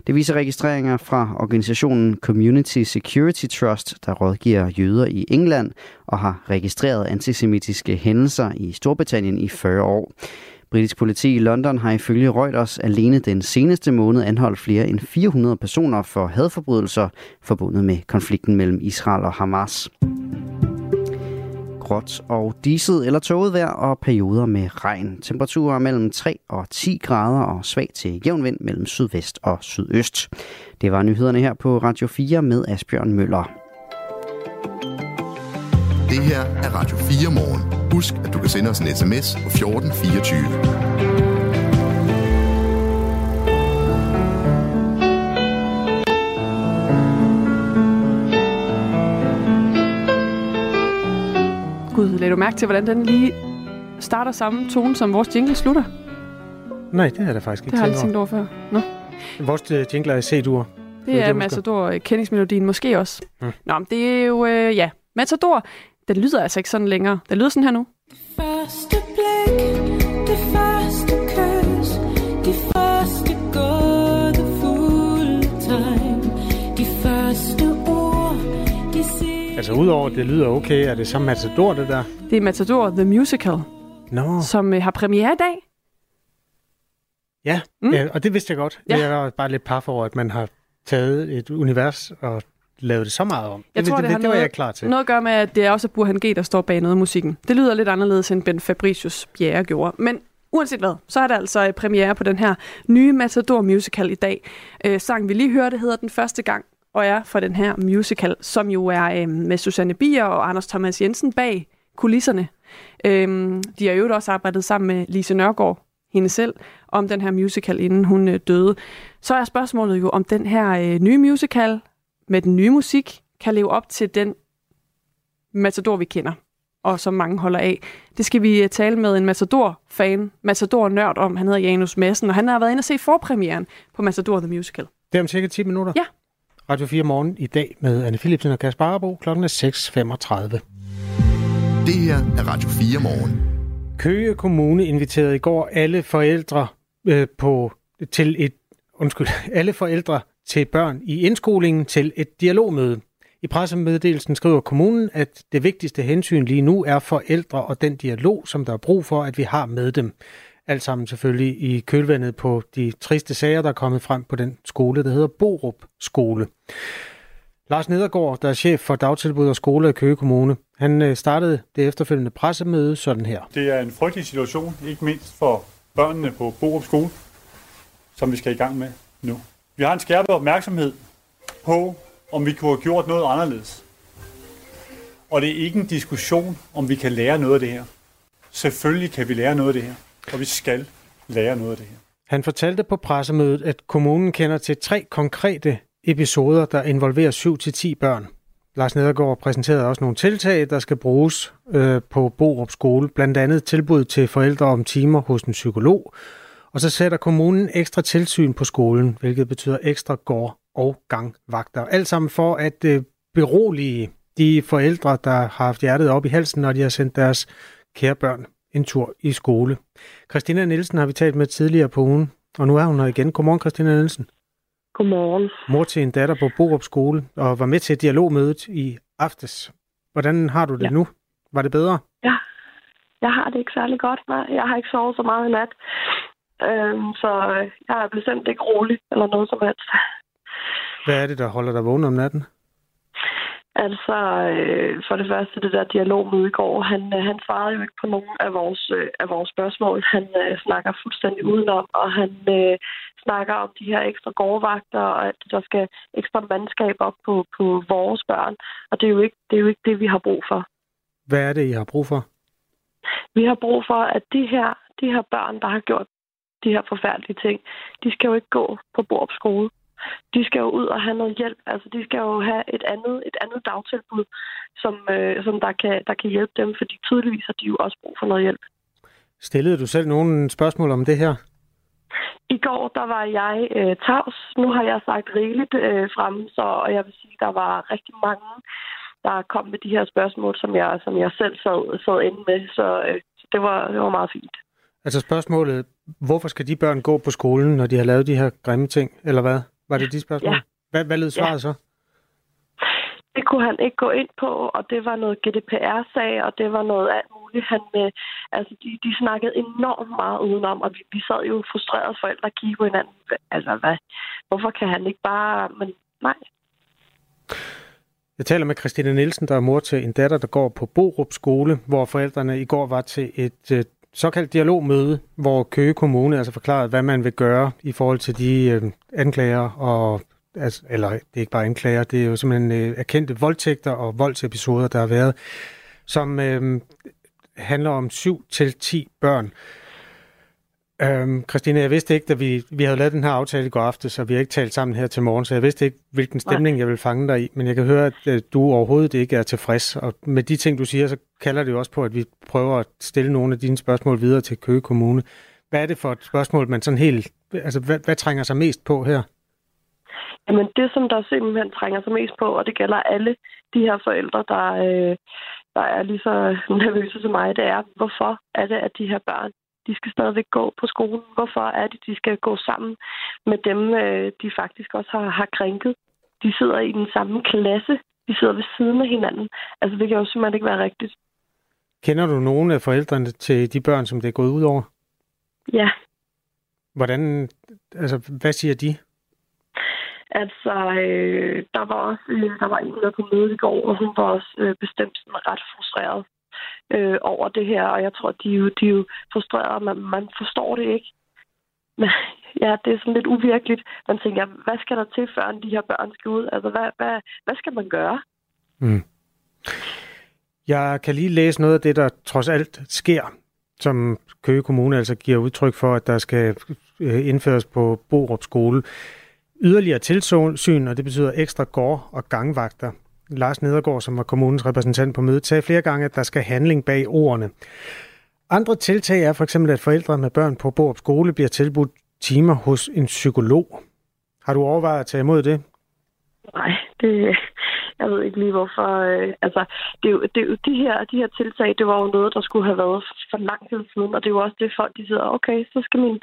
Det viser registreringer fra organisationen Community Security Trust, der rådgiver jøder i England og har registreret antisemitiske hændelser i Storbritannien i 40 år. Britisk politi i London har ifølge Reuters alene den seneste måned anholdt flere end 400 personer for hadforbrydelser forbundet med konflikten mellem Israel og Hamas gråt og diset eller tåget vejr og perioder med regn. Temperaturer mellem 3 og 10 grader og svag til jævn vind mellem sydvest og sydøst. Det var nyhederne her på Radio 4 med Asbjørn Møller. Det her er Radio 4 morgen. Husk, at du kan sende os en sms på 1424. Gud, lad du mærke til, hvordan den lige starter samme tone, som vores jingle slutter? Nej, det har jeg da faktisk ikke Det har jeg tænkt over før. Nå. Vores uh, jingler er C-dur. Det er Matador øh, kendingsmelodien måske også. Hmm. Nå, men det er jo, øh, ja, Matador, den lyder altså ikke sådan længere. Den lyder sådan her nu. Første blik, Altså udover at det lyder okay, er det så Matador, det der? Det er Matador The Musical, Nå. som øh, har premiere i dag. Ja, mm. ja, og det vidste jeg godt. Ja. Jeg er bare lidt par for, at man har taget et univers og lavet det så meget om. Jeg det, tror, det, det, det, det var noget, jeg klar til. noget at gøre med, at det er også Burhan G., der står bag noget af musikken. Det lyder lidt anderledes, end Ben Fabricius Bjerre gjorde. Men uanset hvad, så er der altså øh, premiere på den her nye Matador musical i dag. Øh, sang, vi lige hørte, hedder Den Første Gang, og er for den her musical, som jo er øh, med Susanne Bier og Anders Thomas Jensen bag kulisserne. Øh, de har jo også arbejdet sammen med Lise Nørgaard, hende selv, om den her musical, inden hun øh, døde. Så er spørgsmålet jo, om den her øh, nye musical med den nye musik kan leve op til den Matador, vi kender, og som mange holder af. Det skal vi øh, tale med en Matador-fan, Matador-nørd om. Han hedder Janus Madsen, og han har været inde og se forpremieren på Matador The Musical. Det er om cirka 10 minutter. Ja. Radio 4 morgen i dag med Anne Philipsen og Kasper Arbo. Klokken er 6.35. Det her er Radio 4 morgen. Køge Kommune inviterede i går alle forældre øh, på til et undskyld, alle forældre til børn i indskolingen til et dialogmøde. I pressemeddelelsen skriver kommunen, at det vigtigste hensyn lige nu er forældre og den dialog, som der er brug for, at vi har med dem. Alt sammen selvfølgelig i kølvandet på de triste sager, der er kommet frem på den skole, der hedder Borup Skole. Lars Nedergaard, der er chef for dagtilbud og skole i Køge Kommune, han øh, startede det efterfølgende pressemøde sådan her. Det er en frygtelig situation, ikke mindst for børnene på Borup Skole, som vi skal i gang med nu. Vi har en skærpet opmærksomhed på, om vi kunne have gjort noget anderledes. Og det er ikke en diskussion, om vi kan lære noget af det her. Selvfølgelig kan vi lære noget af det her, og vi skal lære noget af det her. Han fortalte på pressemødet, at kommunen kender til tre konkrete episoder, der involverer 7-10 børn. Lars Nedergaard præsenterede også nogle tiltag, der skal bruges øh, på Borup Skole, blandt andet tilbud til forældre om timer hos en psykolog, og så sætter kommunen ekstra tilsyn på skolen, hvilket betyder ekstra gård- og gangvagter. Alt sammen for at øh, berolige de forældre, der har haft hjertet op i halsen, når de har sendt deres kære børn en tur i skole. Christina Nielsen har vi talt med tidligere på ugen, og nu er hun her igen. Godmorgen, Christina Nielsen. Godmorgen. Mor til en datter på Borup Skole, og var med til dialogmødet i aftes. Hvordan har du det ja. nu? Var det bedre? Ja, jeg har det ikke særlig godt. Nej, jeg har ikke sovet så meget i nat. Øhm, så jeg er bestemt ikke rolig eller noget som helst. Hvad er det, der holder dig vågen om natten? Altså, øh, for det første, det der dialogmøde i går, han, øh, han svarede jo ikke på nogen af vores, øh, af vores spørgsmål. Han øh, snakker fuldstændig udenom, og han øh, snakker om de her ekstra gårdvagter, og at der skal ekstra mandskab op på, på vores børn. Og det er, jo ikke, det er jo ikke det, vi har brug for. Hvad er det, I har brug for? Vi har brug for, at de her, de her børn, der har gjort de her forfærdelige ting, de skal jo ikke gå på Borup skole de skal jo ud og have noget hjælp. Altså, de skal jo have et andet, et andet dagtilbud, som, øh, som der, kan, der kan hjælpe dem, fordi tydeligvis har de jo også brug for noget hjælp. Stillede du selv nogle spørgsmål om det her? I går, der var jeg øh, tavs. Nu har jeg sagt rigeligt øh, frem, så og jeg vil sige, der var rigtig mange, der kom med de her spørgsmål, som jeg, som jeg selv sad, sad inde med. Så, øh, så det, var, det var meget fint. Altså spørgsmålet, hvorfor skal de børn gå på skolen, når de har lavet de her grimme ting, eller hvad? Var det de spørgsmål? Ja. Hvad, hvad lød svaret ja. så? Det kunne han ikke gå ind på, og det var noget GDPR-sag, og det var noget alt muligt. Han, øh, altså, de, de snakkede enormt meget udenom, og vi, vi sad jo frustrerede forældre og kiggede på hinanden. Altså, hvad? Hvorfor kan han ikke bare... Men nej. Jeg taler med Christina Nielsen, der er mor til en datter, der går på Borup skole, hvor forældrene i går var til et øh, såkaldt dialogmøde, hvor Køge Kommune altså forklarede, hvad man vil gøre i forhold til de øh, anklager, og, altså, eller det er ikke bare anklager, det er jo simpelthen øh, erkendte voldtægter og voldsepisoder, der har været, som øh, handler om 7 til 10 børn. Øhm, Christine, jeg vidste ikke, da vi, vi havde lavet den her aftale i går aftes, så vi har ikke talt sammen her til morgen, så jeg vidste ikke, hvilken stemning Nej. jeg vil fange dig i, men jeg kan høre, at øh, du overhovedet ikke er tilfreds, og med de ting, du siger, så kalder det jo også på, at vi prøver at stille nogle af dine spørgsmål videre til Køge Kommune. Hvad er det for et spørgsmål, man sådan helt, altså hvad, hvad trænger sig mest på her? Jamen det, som der simpelthen trænger sig mest på, og det gælder alle de her forældre, der, øh, der er lige så nervøse som mig, det er, hvorfor er det, at de her børn de skal stadigvæk gå på skolen. Hvorfor er det, de skal gå sammen med dem, øh, de faktisk også har, har krænket? De sidder i den samme klasse De sidder ved siden af hinanden. Altså, det kan jo simpelthen ikke være rigtigt. Kender du nogen af forældrene til de børn, som det er gået ud over? Ja. Hvordan, altså, hvad siger de? Altså, øh, der var også øh, der var en, der på møde i går, og hun var også øh, bestemt sådan ret frustreret øh, over det her. Og jeg tror, de er jo, de er jo frustrerede, man, man forstår det ikke. Men ja, det er sådan lidt uvirkeligt. Man tænker, hvad skal der til, før de her børn skal ud? Altså, hvad, hvad, hvad skal man gøre? Mm. Jeg kan lige læse noget af det, der trods alt sker, som Køge Kommune altså giver udtryk for, at der skal øh, indføres på Borup Skole. Yderligere tilsyn, og det betyder ekstra gård- og gangvagter. Lars Nedergaard, som var kommunens repræsentant på mødet, sagde flere gange, at der skal handling bag ordene. Andre tiltag er for eksempel, at forældre med børn på Borup Skole bliver tilbudt timer hos en psykolog. Har du overvejet at tage imod det? Nej, det, jeg ved ikke lige hvorfor. Øh, altså, det er det er de, her, de her tiltag, det var jo noget, der skulle have været for lang tid siden, og det er jo også det folk, de sidder, okay, så skal min,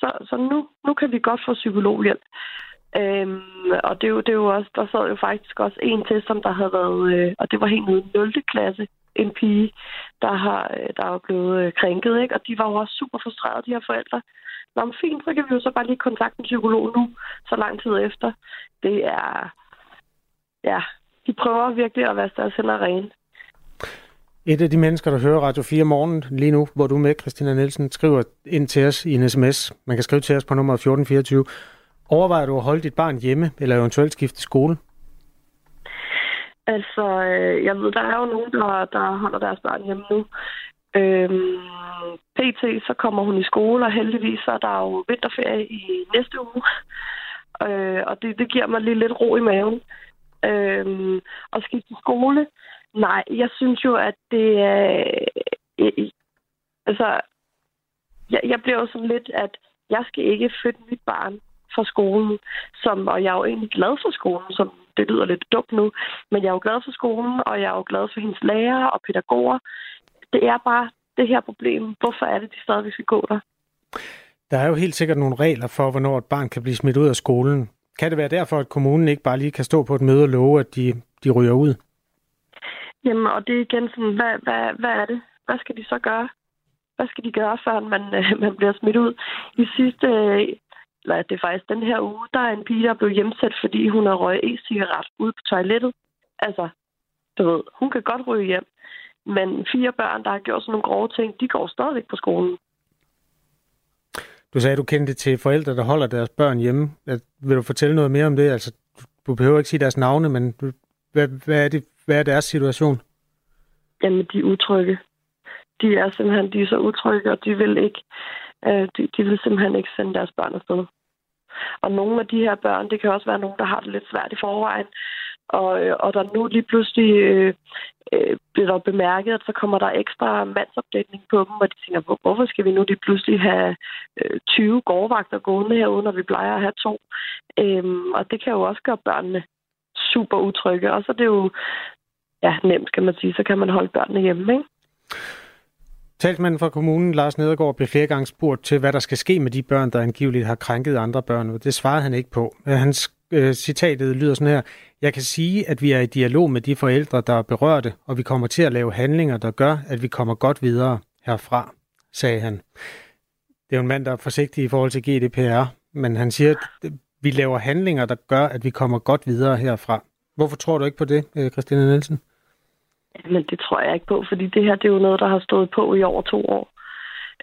så, så nu, nu kan vi godt få psykologhjælp. Øhm, og det er, jo, det er jo også, der sad jo faktisk også en til, som der havde været, øh, og det var helt nede i 0. klasse, en pige, der, har, øh, der er blevet øh, krænket, ikke? og de var jo også super frustrerede, de her forældre. Nå, men fint, så kan vi jo så bare lige kontakte en psykolog nu, så lang tid efter. Det er, ja, de prøver virkelig at være deres hænder rene. Et af de mennesker, der hører Radio 4 morgen lige nu, hvor du er med, Christina Nielsen, skriver ind til os i en sms. Man kan skrive til os på nummer 1424. Overvejer du at holde dit barn hjemme, eller eventuelt skifte skole? Altså, øh, jeg ved, der er jo nogen, der, der holder deres børn hjemme nu. Øhm, PT, så kommer hun i skole, og heldigvis så er der jo vinterferie i næste uge. Øh, og det, det giver mig lige lidt ro i maven. Øhm, og skifte skole, nej, jeg synes jo, at det er... Øh, øh, altså, jeg, jeg bliver jo sådan lidt, at jeg skal ikke flytte mit barn fra skolen, som, og jeg er jo egentlig glad for skolen, som det lyder lidt dumt nu, men jeg er jo glad for skolen, og jeg er jo glad for hendes lærere og pædagoger. Det er bare det her problem. Hvorfor er det, de stadig skal gå der? Der er jo helt sikkert nogle regler for, hvornår et barn kan blive smidt ud af skolen. Kan det være derfor, at kommunen ikke bare lige kan stå på et møde og love, at de, de ryger ud? Jamen, og det er igen sådan, hvad, hvad, hvad er det? Hvad skal de så gøre? Hvad skal de gøre, før man, øh, man bliver smidt ud? I sidste, eller det er faktisk den her uge, der er en pige, der blev hjemsat, fordi hun har røget e-cigaret ude på toilettet. Altså, du ved, hun kan godt ryge hjem. Men fire børn, der har gjort sådan nogle grove ting, de går stadigvæk på skolen. Du sagde, at du kendte til forældre, der holder deres børn hjemme. Vil du fortælle noget mere om det? Altså, du behøver ikke sige deres navne, men hvad, hvad, er, det, hvad er deres situation? Jamen, de er utrygge. De er simpelthen de er så utrygge, og de vil ikke, øh, de, de vil simpelthen ikke sende deres børn afsted. Og nogle af de her børn, det kan også være nogen, der har det lidt svært i forvejen, og, øh, og der nu lige pludselig øh, øh, bliver der bemærket, at så kommer der ekstra mandsopdækning på dem, og de tænker, hvor, hvorfor skal vi nu lige pludselig have øh, 20 gårdvagter gående herude, når vi plejer at have to? Øhm, og det kan jo også gøre børnene super utrygge, og så er det jo ja, nemt, kan man sige, så kan man holde børnene hjemme, ikke? Talsmanden fra kommunen, Lars Nedergaard, blev flere gange spurgt til, hvad der skal ske med de børn, der angiveligt har krænket andre børn, og det svarede han ikke på. Øh, hans øh, citatet lyder sådan her. Jeg kan sige, at vi er i dialog med de forældre, der er berørte, og vi kommer til at lave handlinger, der gør, at vi kommer godt videre herfra, sagde han. Det er jo en mand, der er forsigtig i forhold til GDPR, men han siger, at vi laver handlinger, der gør, at vi kommer godt videre herfra. Hvorfor tror du ikke på det, øh, Christina Nielsen? Men det tror jeg ikke på, fordi det her det er jo noget, der har stået på i over to år.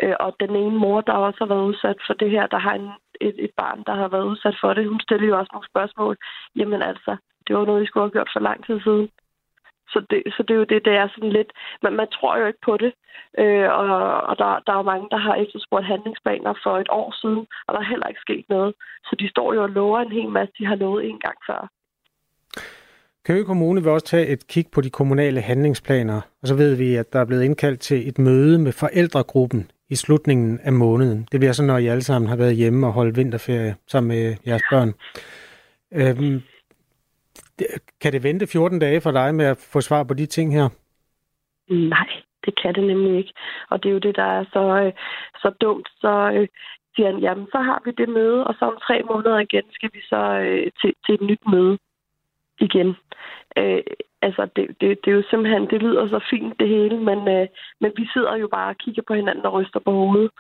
Øh, og den ene mor, der også har været udsat for det her, der har en, et, et barn, der har været udsat for det, hun stiller jo også nogle spørgsmål. Jamen altså, det var noget, I skulle have gjort for lang tid siden. Så det, så det er jo det, det er sådan lidt... Man, man tror jo ikke på det. Øh, og og der, der er jo mange, der har efterspurgt handlingsplaner for et år siden, og der er heller ikke sket noget. Så de står jo og lover en hel masse, de har lovet en gang før. Køge Kommune vil også tage et kig på de kommunale handlingsplaner, og så ved vi, at der er blevet indkaldt til et møde med forældregruppen i slutningen af måneden. Det bliver så, når I alle sammen har været hjemme og holdt vinterferie sammen med jeres børn. Øhm, kan det vente 14 dage for dig med at få svar på de ting her? Nej, det kan det nemlig ikke. Og det er jo det, der er så, øh, så dumt. Så øh, siger han, jamen så har vi det møde, og så om tre måneder igen skal vi så øh, til, til et nyt møde igen. Øh, altså, det, det, det er jo simpelthen, det lyder så fint det hele, men, øh, men vi sidder jo bare og kigger på hinanden og ryster på hovedet.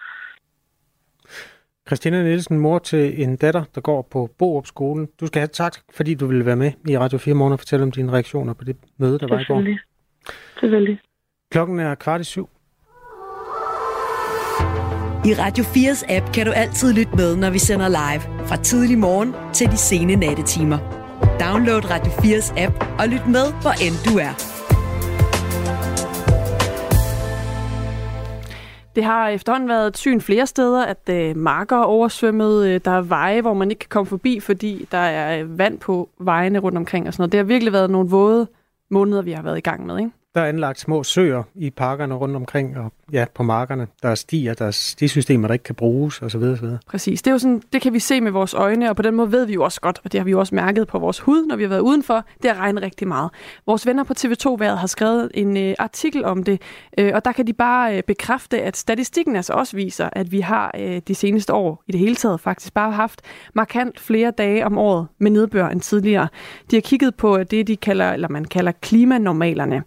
Christina Nielsen, mor til en datter, der går på Borup skolen. Du skal have tak, fordi du ville være med i Radio 4 morgen og fortælle om dine reaktioner på det møde, der var i går. Selvfølgelig. Klokken er kvart i syv. I Radio 4's app kan du altid lytte med, når vi sender live. Fra tidlig morgen til de sene nattetimer. Download Radio 4's app og lyt med, hvor end du er. Det har efterhånden været et syn flere steder, at øh, marker er oversvømmet. Øh, der er veje, hvor man ikke kan komme forbi, fordi der er øh, vand på vejene rundt omkring og sådan noget. Det har virkelig været nogle våde måneder, vi har været i gang med, ikke? Der er anlagt små søer i parkerne rundt omkring, og ja, på markerne. Der er stier, der er stisystemer, der ikke kan bruges, osv. osv. Præcis. Det, er jo sådan, det kan vi se med vores øjne, og på den måde ved vi jo også godt, og det har vi jo også mærket på vores hud, når vi har været udenfor. Det har regnet rigtig meget. Vores venner på TV2-været har skrevet en øh, artikel om det, øh, og der kan de bare øh, bekræfte, at statistikken altså også viser, at vi har øh, de seneste år i det hele taget faktisk bare haft markant flere dage om året med nedbør end tidligere. De har kigget på øh, det, de kalder, eller man kalder klimanormalerne.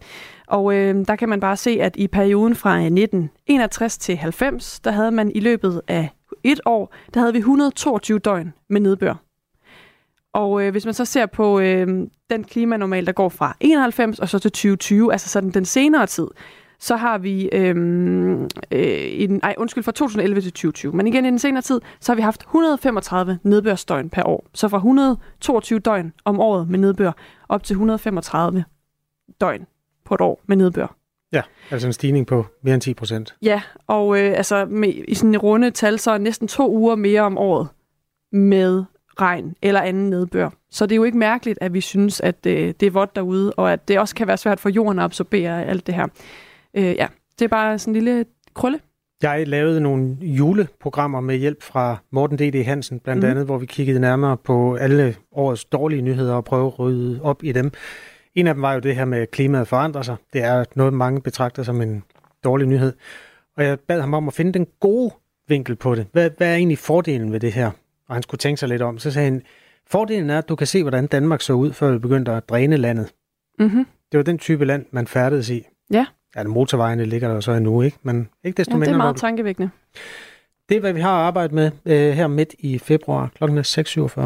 Og øh, der kan man bare se, at i perioden fra øh, 1961 til 90, der havde man i løbet af et år, der havde vi 122 døgn med nedbør. Og øh, hvis man så ser på øh, den klimanormal, der går fra 91 og så til 2020, altså sådan den senere tid, så har vi, øhm, øh, øh, ej, undskyld, fra 2011 til 2020, men igen i den senere tid, så har vi haft 135 nedbørsdøgn per år. Så fra 122 døgn om året med nedbør, op til 135 døgn på et år med nedbør. Ja, altså en stigning på mere end 10 procent. Ja, og øh, altså med, i sådan en runde tal, så er næsten to uger mere om året med regn eller anden nedbør. Så det er jo ikke mærkeligt, at vi synes, at øh, det er vådt derude, og at det også kan være svært for jorden at absorbere alt det her. Øh, ja, det er bare sådan en lille krølle. Jeg lavede nogle juleprogrammer med hjælp fra Morten D.D. Hansen, blandt mm. andet, hvor vi kiggede nærmere på alle årets dårlige nyheder og prøvede at rydde op i dem. En af dem var jo det her med, at klimaet forandrer sig. Det er noget, mange betragter som en dårlig nyhed. Og jeg bad ham om at finde den gode vinkel på det. Hvad, hvad er egentlig fordelen ved det her? Og han skulle tænke sig lidt om. Så sagde han, fordelen er, at du kan se, hvordan Danmark så ud, før vi begyndte at dræne landet. Mm-hmm. Det var den type land, man færdedes i. Ja. Ja, motorvejene ligger der så endnu, ikke? Men ikke desto ja, mindre. det er meget tankevækkende. Det er, hvad vi har arbejdet med øh, her midt i februar. Klokken er 6.47.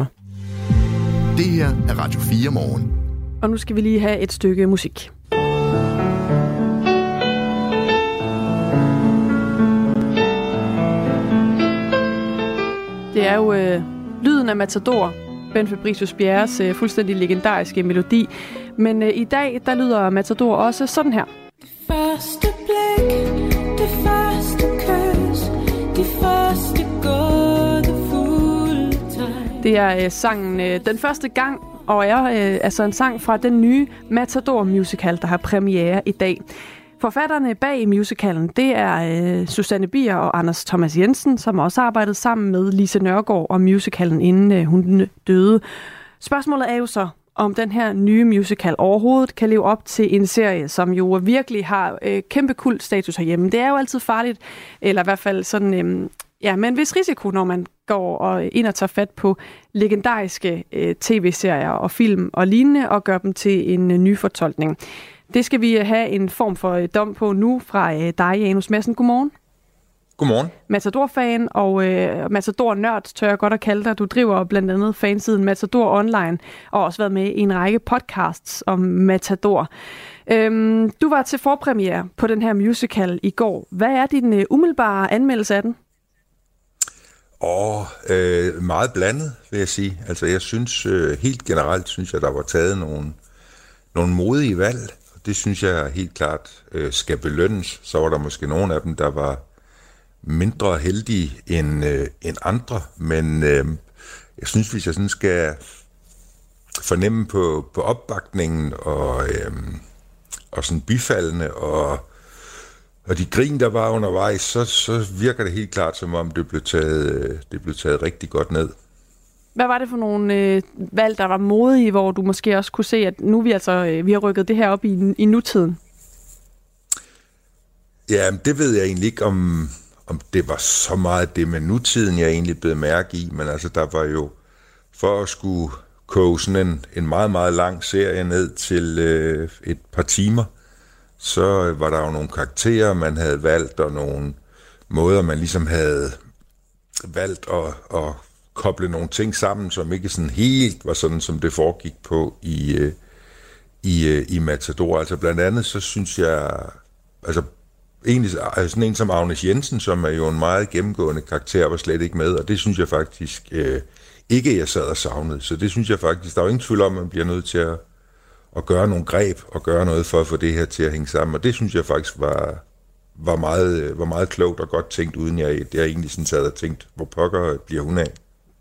Det her er Radio 4 morgen. Og nu skal vi lige have et stykke musik. Det er jo øh, lyden af Matador, Ben Fabricius Bjerres øh, fuldstændig legendariske melodi. Men øh, i dag, der lyder Matador også sådan her. Det første blik, det første kys, det første gåde Det er øh, sangen øh, Den første gang, og er øh, altså en sang fra den nye Matador musical, der har premiere i dag. Forfatterne bag musicalen, det er øh, Susanne Bier og Anders Thomas Jensen, som også har arbejdet sammen med Lise Nørgaard om musicalen, inden øh, hun døde. Spørgsmålet er jo så, om den her nye musical overhovedet kan leve op til en serie, som jo virkelig har øh, kæmpe kult status herhjemme. Det er jo altid farligt, eller i hvert fald sådan, øh, ja, men hvis risiko, når man går og ind og tager fat på legendariske øh, tv-serier og film og lignende, og gør dem til en øh, ny fortolkning. Det skal vi have en form for øh, dom på nu fra øh, dig, Janus Madsen. Godmorgen. Godmorgen. Matador-fan og øh, Matador-nørd, tør jeg godt at kalde dig. Du driver blandt andet fansiden Matador Online, og også været med i en række podcasts om Matador. Øhm, du var til forpremiere på den her musical i går. Hvad er din øh, umiddelbare anmeldelse af den? Åh, øh, meget blandet, vil jeg sige. Altså, jeg synes, øh, helt generelt synes jeg, der var taget nogle, nogle modige valg, og det synes jeg helt klart øh, skal belønnes. Så var der måske nogle af dem, der var mindre heldige end, øh, end andre, men øh, jeg synes, hvis jeg sådan skal fornemme på, på opbakningen og, øh, og sådan bifaldende og, og de grin, der var undervejs, så, så virker det helt klart, som om det blev taget, øh, det blev taget rigtig godt ned. Hvad var det for nogle øh, valg, der var modige, hvor du måske også kunne se, at nu vi altså øh, vi har rykket det her op i, i nutiden? Ja, det ved jeg egentlig ikke, om, om det var så meget det med nutiden, jeg egentlig blev mærke i, men altså der var jo, for at skulle koge sådan en, en meget, meget lang serie ned til øh, et par timer, så var der jo nogle karakterer, man havde valgt, og nogle måder, man ligesom havde valgt at, at koble nogle ting sammen, som ikke sådan helt var sådan, som det foregik på i, øh, i, øh, i Matador. Altså blandt andet, så synes jeg, altså egentlig altså, sådan en som Agnes Jensen, som er jo en meget gennemgående karakter, var slet ikke med, og det synes jeg faktisk øh, ikke, jeg sad og savnede. Så det synes jeg faktisk, der er jo ingen tvivl om, at man bliver nødt til at, at gøre nogle greb og gøre noget for at få det her til at hænge sammen. Og det synes jeg faktisk var, var, meget, var meget klogt og godt tænkt, uden jeg, jeg egentlig sådan sad og tænkt, hvor pokker bliver hun af.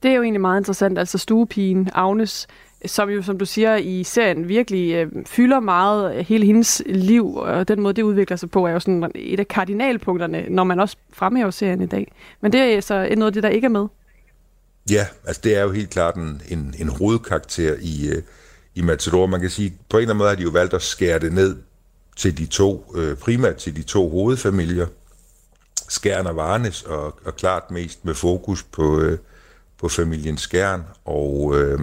Det er jo egentlig meget interessant. Altså stuepigen Agnes, som jo, som du siger, i serien virkelig øh, fylder meget hele hendes liv, og den måde, det udvikler sig på, er jo sådan et af kardinalpunkterne, når man også fremhæver serien i dag. Men det er så noget af det, der ikke er med. Ja, altså det er jo helt klart en, en, en hovedkarakter i, øh, i Matador. Man kan sige, på en eller anden måde har de jo valgt at skære det ned til de to, øh, primært til de to hovedfamilier, Skjern og Varnes, og, og klart mest med fokus på, øh, på familien Skjern og øh,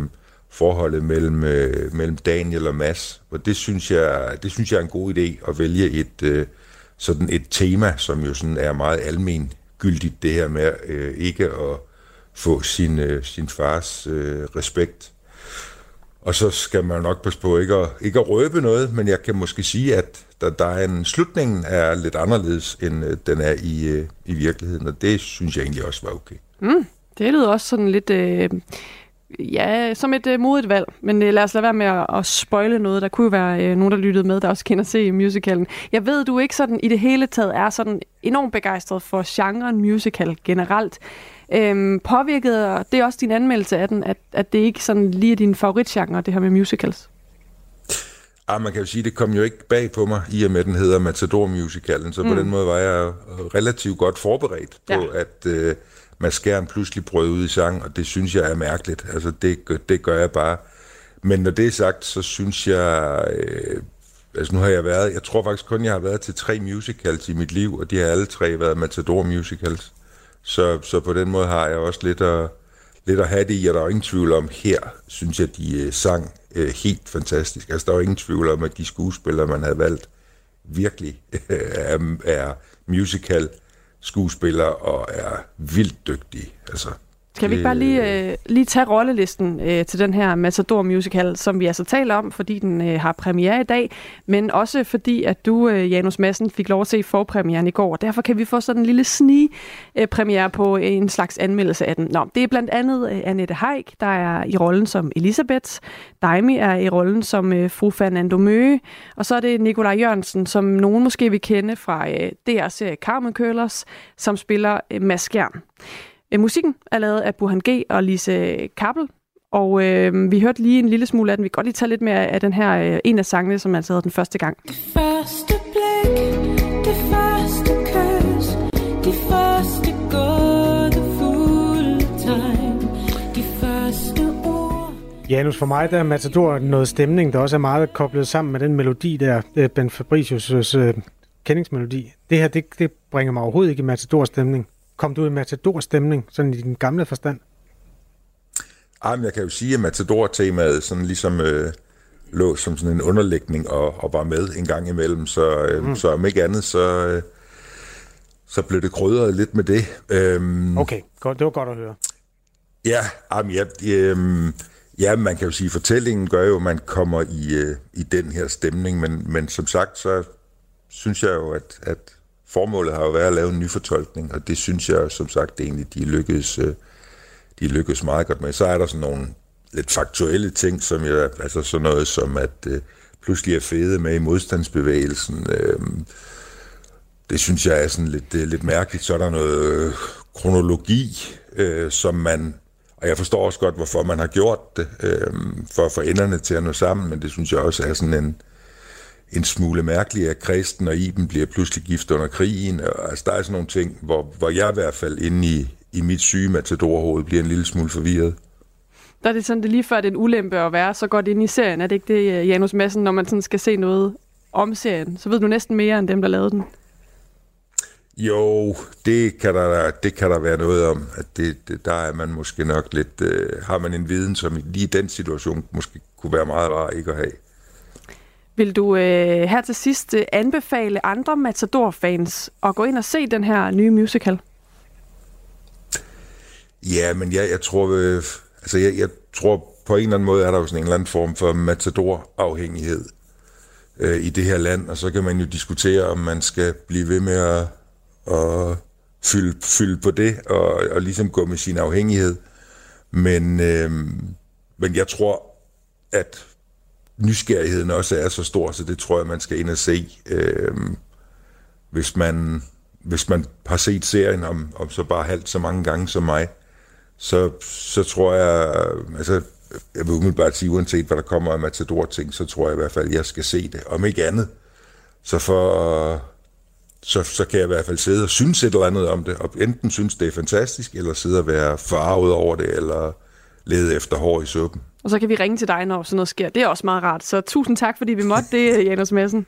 forholdet mellem, øh, mellem Daniel og Mads. Og det synes, jeg, det synes jeg er en god idé at vælge et, øh, sådan et tema, som jo sådan er meget almen gyldigt, det her med øh, ikke at få sin, øh, sin fars øh, respekt. Og så skal man nok passe på ikke at, ikke at røbe noget, men jeg kan måske sige, at der, der er en slutningen er lidt anderledes, end øh, den er i, øh, i virkeligheden, og det synes jeg egentlig også var okay. Mm, det lyder også sådan lidt... Øh ja, som et øh, modigt valg. Men øh, lad os lade være med at, at spoile noget. Der kunne jo være øh, nogen, der lyttede med, der også kender se musicalen. Jeg ved, du ikke sådan i det hele taget er sådan enormt begejstret for genren musical generelt. Øhm, påvirkede det er også din anmeldelse af den, at, at det ikke sådan lige er din favoritgenre, det her med musicals? Ah, man kan jo sige, det kom jo ikke bag på mig, i og med den hedder Matador Musicalen, så mm. på den måde var jeg relativt godt forberedt på, ja. at øh, Mads Skjern pludselig brød ud i sang, og det synes jeg er mærkeligt. Altså, det, det gør jeg bare. Men når det er sagt, så synes jeg... Øh, altså, nu har jeg været... Jeg tror faktisk kun, jeg har været til tre musicals i mit liv, og de har alle tre været Matador Musicals. Så, så på den måde har jeg også lidt at, lidt at have det i, og der er ingen tvivl om, her synes jeg, de øh, sang øh, helt fantastisk. Altså, der er ingen tvivl om, at de skuespillere, man havde valgt, virkelig øh, er, er musical skuespillere og er vildt dygtige. Altså, skal vi ikke bare lige, øh, lige tage rollelisten øh, til den her Matador Musical, som vi altså taler om, fordi den øh, har premiere i dag, men også fordi, at du, øh, Janus Madsen, fik lov at se forpremieren i går, og derfor kan vi få sådan en lille snige-premiere på en slags anmeldelse af den. Nå, det er blandt andet øh, Annette Haik, der er i rollen som Elisabeth, Daimi er i rollen som øh, fru Fernando Møge, og så er det Nikolaj Jørgensen, som nogen måske vil kende fra øh, DR-serie Carmen Køllers, som spiller øh, Mads Skjern. Øh, musikken er lavet af Burhan G. og Lise Kappel, og øh, vi hørte lige en lille smule af den. Vi kan godt lige tage lidt mere af den her, øh, en af sangene, som altså havde den første gang. Det første blik, det første kys, de første gode fuldtegn, de første ord. Janus, for mig der er Matador noget stemning, der også er meget koblet sammen med den melodi der, øh, Ben Fabricius' øh, kendingsmelodi. Det her, det, det bringer mig overhovedet ikke i Matador stemning. Kom du i Matador-stemning, sådan i din gamle forstand? Ej, men jeg kan jo sige, at Matador-temaet sådan ligesom øh, lå som sådan en underlægning og, og var med en gang imellem, så, øh, mm. så om ikke andet, så, øh, så blev det krydret lidt med det. Øhm, okay, godt, det var godt at høre. Ja, jamen, ja, øh, ja, man kan jo sige, at fortællingen gør jo, at man kommer i, øh, i den her stemning, men, men som sagt, så synes jeg jo, at, at formålet har jo været at lave en ny fortolkning, og det synes jeg som sagt egentlig, de lykkedes, øh, de lykkedes meget godt med. Så er der sådan nogle lidt faktuelle ting, som jeg, altså sådan noget som, at øh, pludselig er fede med i modstandsbevægelsen. Øh, det synes jeg er sådan lidt, øh, lidt mærkeligt. Så er der noget øh, kronologi, øh, som man, og jeg forstår også godt, hvorfor man har gjort det, øh, for at få enderne til at nå sammen, men det synes jeg også er sådan en, øh, en smule mærkeligt, at Kristen og Iben bliver pludselig gift under krigen. Og, altså, der er sådan nogle ting, hvor, hvor jeg i hvert fald inde i, i mit syge matadorhoved bliver en lille smule forvirret. Der er det sådan, det lige før det er en ulempe at være så godt inde i serien. Er det ikke det, Janus Madsen, når man sådan skal se noget om serien? Så ved du næsten mere end dem, der lavede den. Jo, det kan der, det kan der være noget om. At det, det, der er man måske nok lidt... Øh, har man en viden, som i lige den situation måske kunne være meget rar ikke at have. Vil du øh, her til sidst øh, anbefale andre Matador-fans at gå ind og se den her nye musical? Ja, men jeg, jeg tror... Øh, altså, jeg, jeg tror på en eller anden måde er der jo sådan en eller anden form for matador-afhængighed øh, i det her land, og så kan man jo diskutere, om man skal blive ved med at, at fylde, fylde på det, og, og ligesom gå med sin afhængighed. Men, øh, men jeg tror, at nysgerrigheden også er så stor, så det tror jeg, man skal ind og se. Øh, hvis, man, hvis man har set serien om, om så bare halvt så mange gange som mig, så, så tror jeg, altså jeg vil umiddelbart sige, uanset hvad der kommer af Matador-ting, så tror jeg i hvert fald, at jeg skal se det. Om ikke andet. Så, for, så, så kan jeg i hvert fald sidde og synes et eller andet om det, og enten synes, det er fantastisk, eller sidde og være farvet over det, eller lede efter hår i suppen. Og så kan vi ringe til dig, når sådan noget sker. Det er også meget rart. Så tusind tak, fordi vi måtte det, Janus Madsen,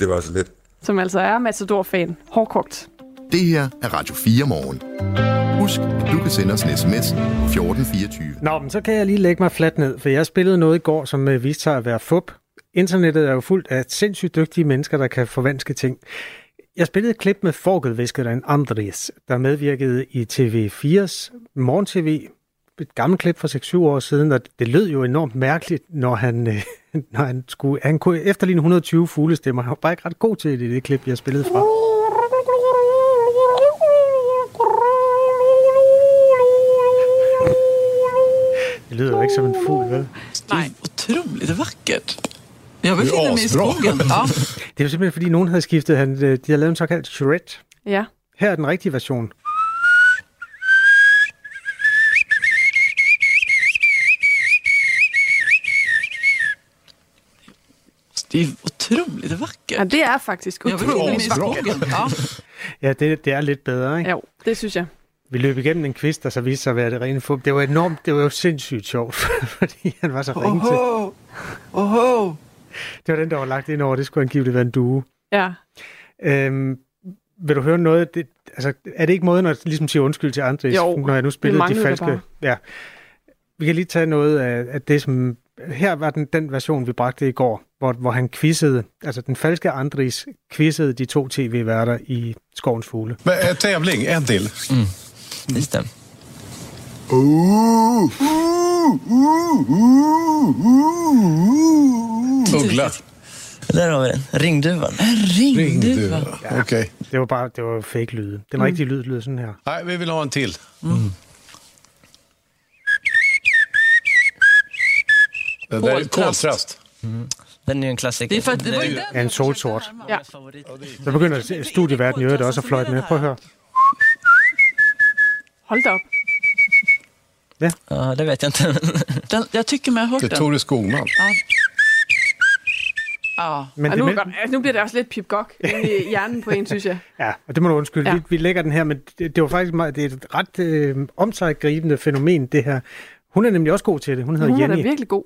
Det var så lidt. som altså er Matador-fan. Hårdkogt. Det her er Radio 4 morgen. Husk, at du kan sende os en sms 1424. Nå, men så kan jeg lige lægge mig fladt ned, for jeg spillede noget i går, som øh, viste sig at være fup. Internettet er jo fuldt af sindssygt dygtige mennesker, der kan forvanske ting. Jeg spillede et klip med forkelviskeren Andres, der medvirkede i TV4's morgen-tv. Et gammelt klip fra 6-7 år siden, og det lød jo enormt mærkeligt, når han, øh, når han skulle... Han kunne efterligne 120 fuglestemmer. Han var bare ikke ret god til det i det klip, jeg spillede fra. Det lyder jo ikke som en fugl, vel? Nej, otroligt vackert. Jag befinner mig i skogen. Ja. Det er jo simpelthen, fordi nogen havde skiftet, han, øh, de har lavet en såkaldt charrette. Ja. Her er den rigtige version. Det är otroligt vackert. Ja, det er faktisk i utroligt skogen. Ja. Ja, det, det er lidt bedre, ikke? Jo, det synes jeg. Vi løb igennem en quiz, der så viste sig at være det rene fup. Det var enormt, det var jo sindssygt sjovt, fordi han var så ringe til. Oho! Det var den, der var lagt ind over, det skulle angiveligt være en due. Ja. Øhm, vil du høre noget? Det, altså, er det ikke måden at ligesom sige undskyld til Andres, Jo, når jeg nu spillede de falske... Ja. Vi kan lige tage noget af, af det, som... Her var den, den version, vi bragte i går, hvor, hvor han quizzede, altså den falske Andres quizzede de to tv-værter i Skovens Fugle. Men, eh, tävling, en till. Mm. Just det. Uggla. Där har vi den. Ringduvan. En Ringduva. Okej. Det var bare det var fake lyde. Den Mm. rigtige lyd lyder sådan her. Nej, vi vill ha en till. Mm. Det är Koltrast. Mm. Den är ju en klassiker. Det det var den Ja, en solsort. Ja. Så begynder studieverden i øvrigt også at fløjte med. Prøv at høre. Hold da op. Ja, det vet jag inte. Den, jag tycker mig ha hört Det är den. Tore Skogman. Ja. Ja. Men det nu, altså, nu bliver det også lidt pip-gok i hjernen på en, synes jeg. Ja, og det må du undskylde. Ja. Ja. Vi, vi lægger den her, men det, det var faktisk meget, det er et ret øh, omsaggribende fænomen, det her. Hun er nemlig også god til det. Hun hedder Hun er Jenny. virkelig god.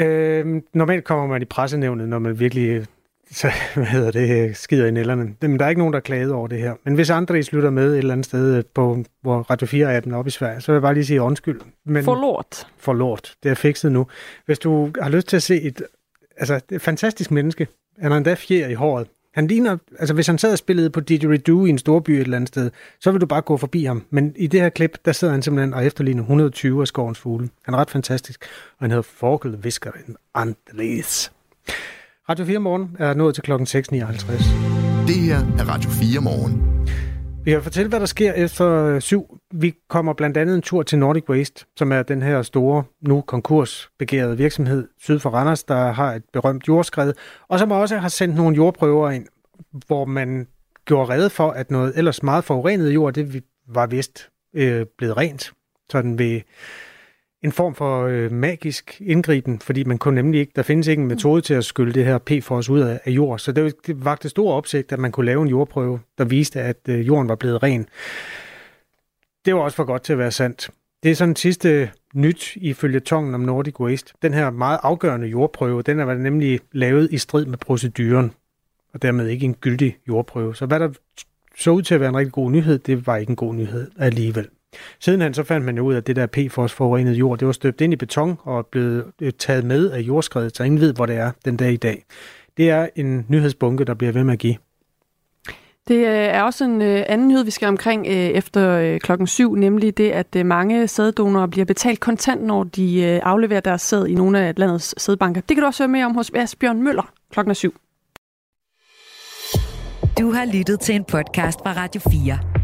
Øh, normalt kommer man i pressenævnet, når man virkelig så, hvad hedder det, skider i nælderne. Men der er ikke nogen, der er klaget over det her. Men hvis Andres lytter med et eller andet sted, øh, på, hvor Radio 4 er den oppe i Sverige, så vil jeg bare lige sige undskyld. Men, Forlort. Forlort. Det er fikset nu. Hvis du har lyst til at se et, altså, det er et fantastisk menneske, han har endda fjer i håret. Han ligner, altså hvis han sad og spillede på Didgeridoo i en storby et eller andet sted, så vil du bare gå forbi ham. Men i det her klip, der sidder han simpelthen og efterligner 120 af skovens fugle. Han er ret fantastisk, og han hedder Forkelviskeren Andres. Radio 4 morgen er nået til klokken 6.59. Det her er Radio 4 morgen. Vi kan fortælle, hvad der sker efter øh, syv. Vi kommer blandt andet en tur til Nordic Waste, som er den her store, nu konkursbegærede virksomhed syd for Randers, der har et berømt jordskred, og som også har sendt nogle jordprøver ind, hvor man gjorde redde for, at noget ellers meget forurenet jord, det var vist øh, blevet rent. Sådan ved en form for øh, magisk indgriben, fordi man kunne nemlig ikke, der findes ikke en metode til at skylle det her PFOS ud af, af jord. Så det, det vagte stor opsigt, at man kunne lave en jordprøve, der viste, at øh, jorden var blevet ren. Det var også for godt til at være sandt. Det er sådan sidste nyt ifølge tongen om Nordic Waste. Den her meget afgørende jordprøve, den er nemlig lavet i strid med proceduren. og dermed ikke en gyldig jordprøve. Så hvad der så ud til at være en rigtig god nyhed, det var ikke en god nyhed alligevel. Sidenhen så fandt man jo ud af, at det der PFOS forurenet jord, det var støbt ind i beton og er blevet øh, taget med af jordskredet, så ingen ved, hvor det er den dag i dag. Det er en nyhedsbunke, der bliver ved med at give. Det øh, er også en øh, anden nyhed, vi skal omkring øh, efter øh, klokken syv, nemlig det, at øh, mange sæddonorer bliver betalt kontant, når de øh, afleverer deres sæd i nogle af landets sædbanker. Det kan du også høre mere om hos Asbjørn Møller klokken syv. Du har lyttet til en podcast fra Radio 4.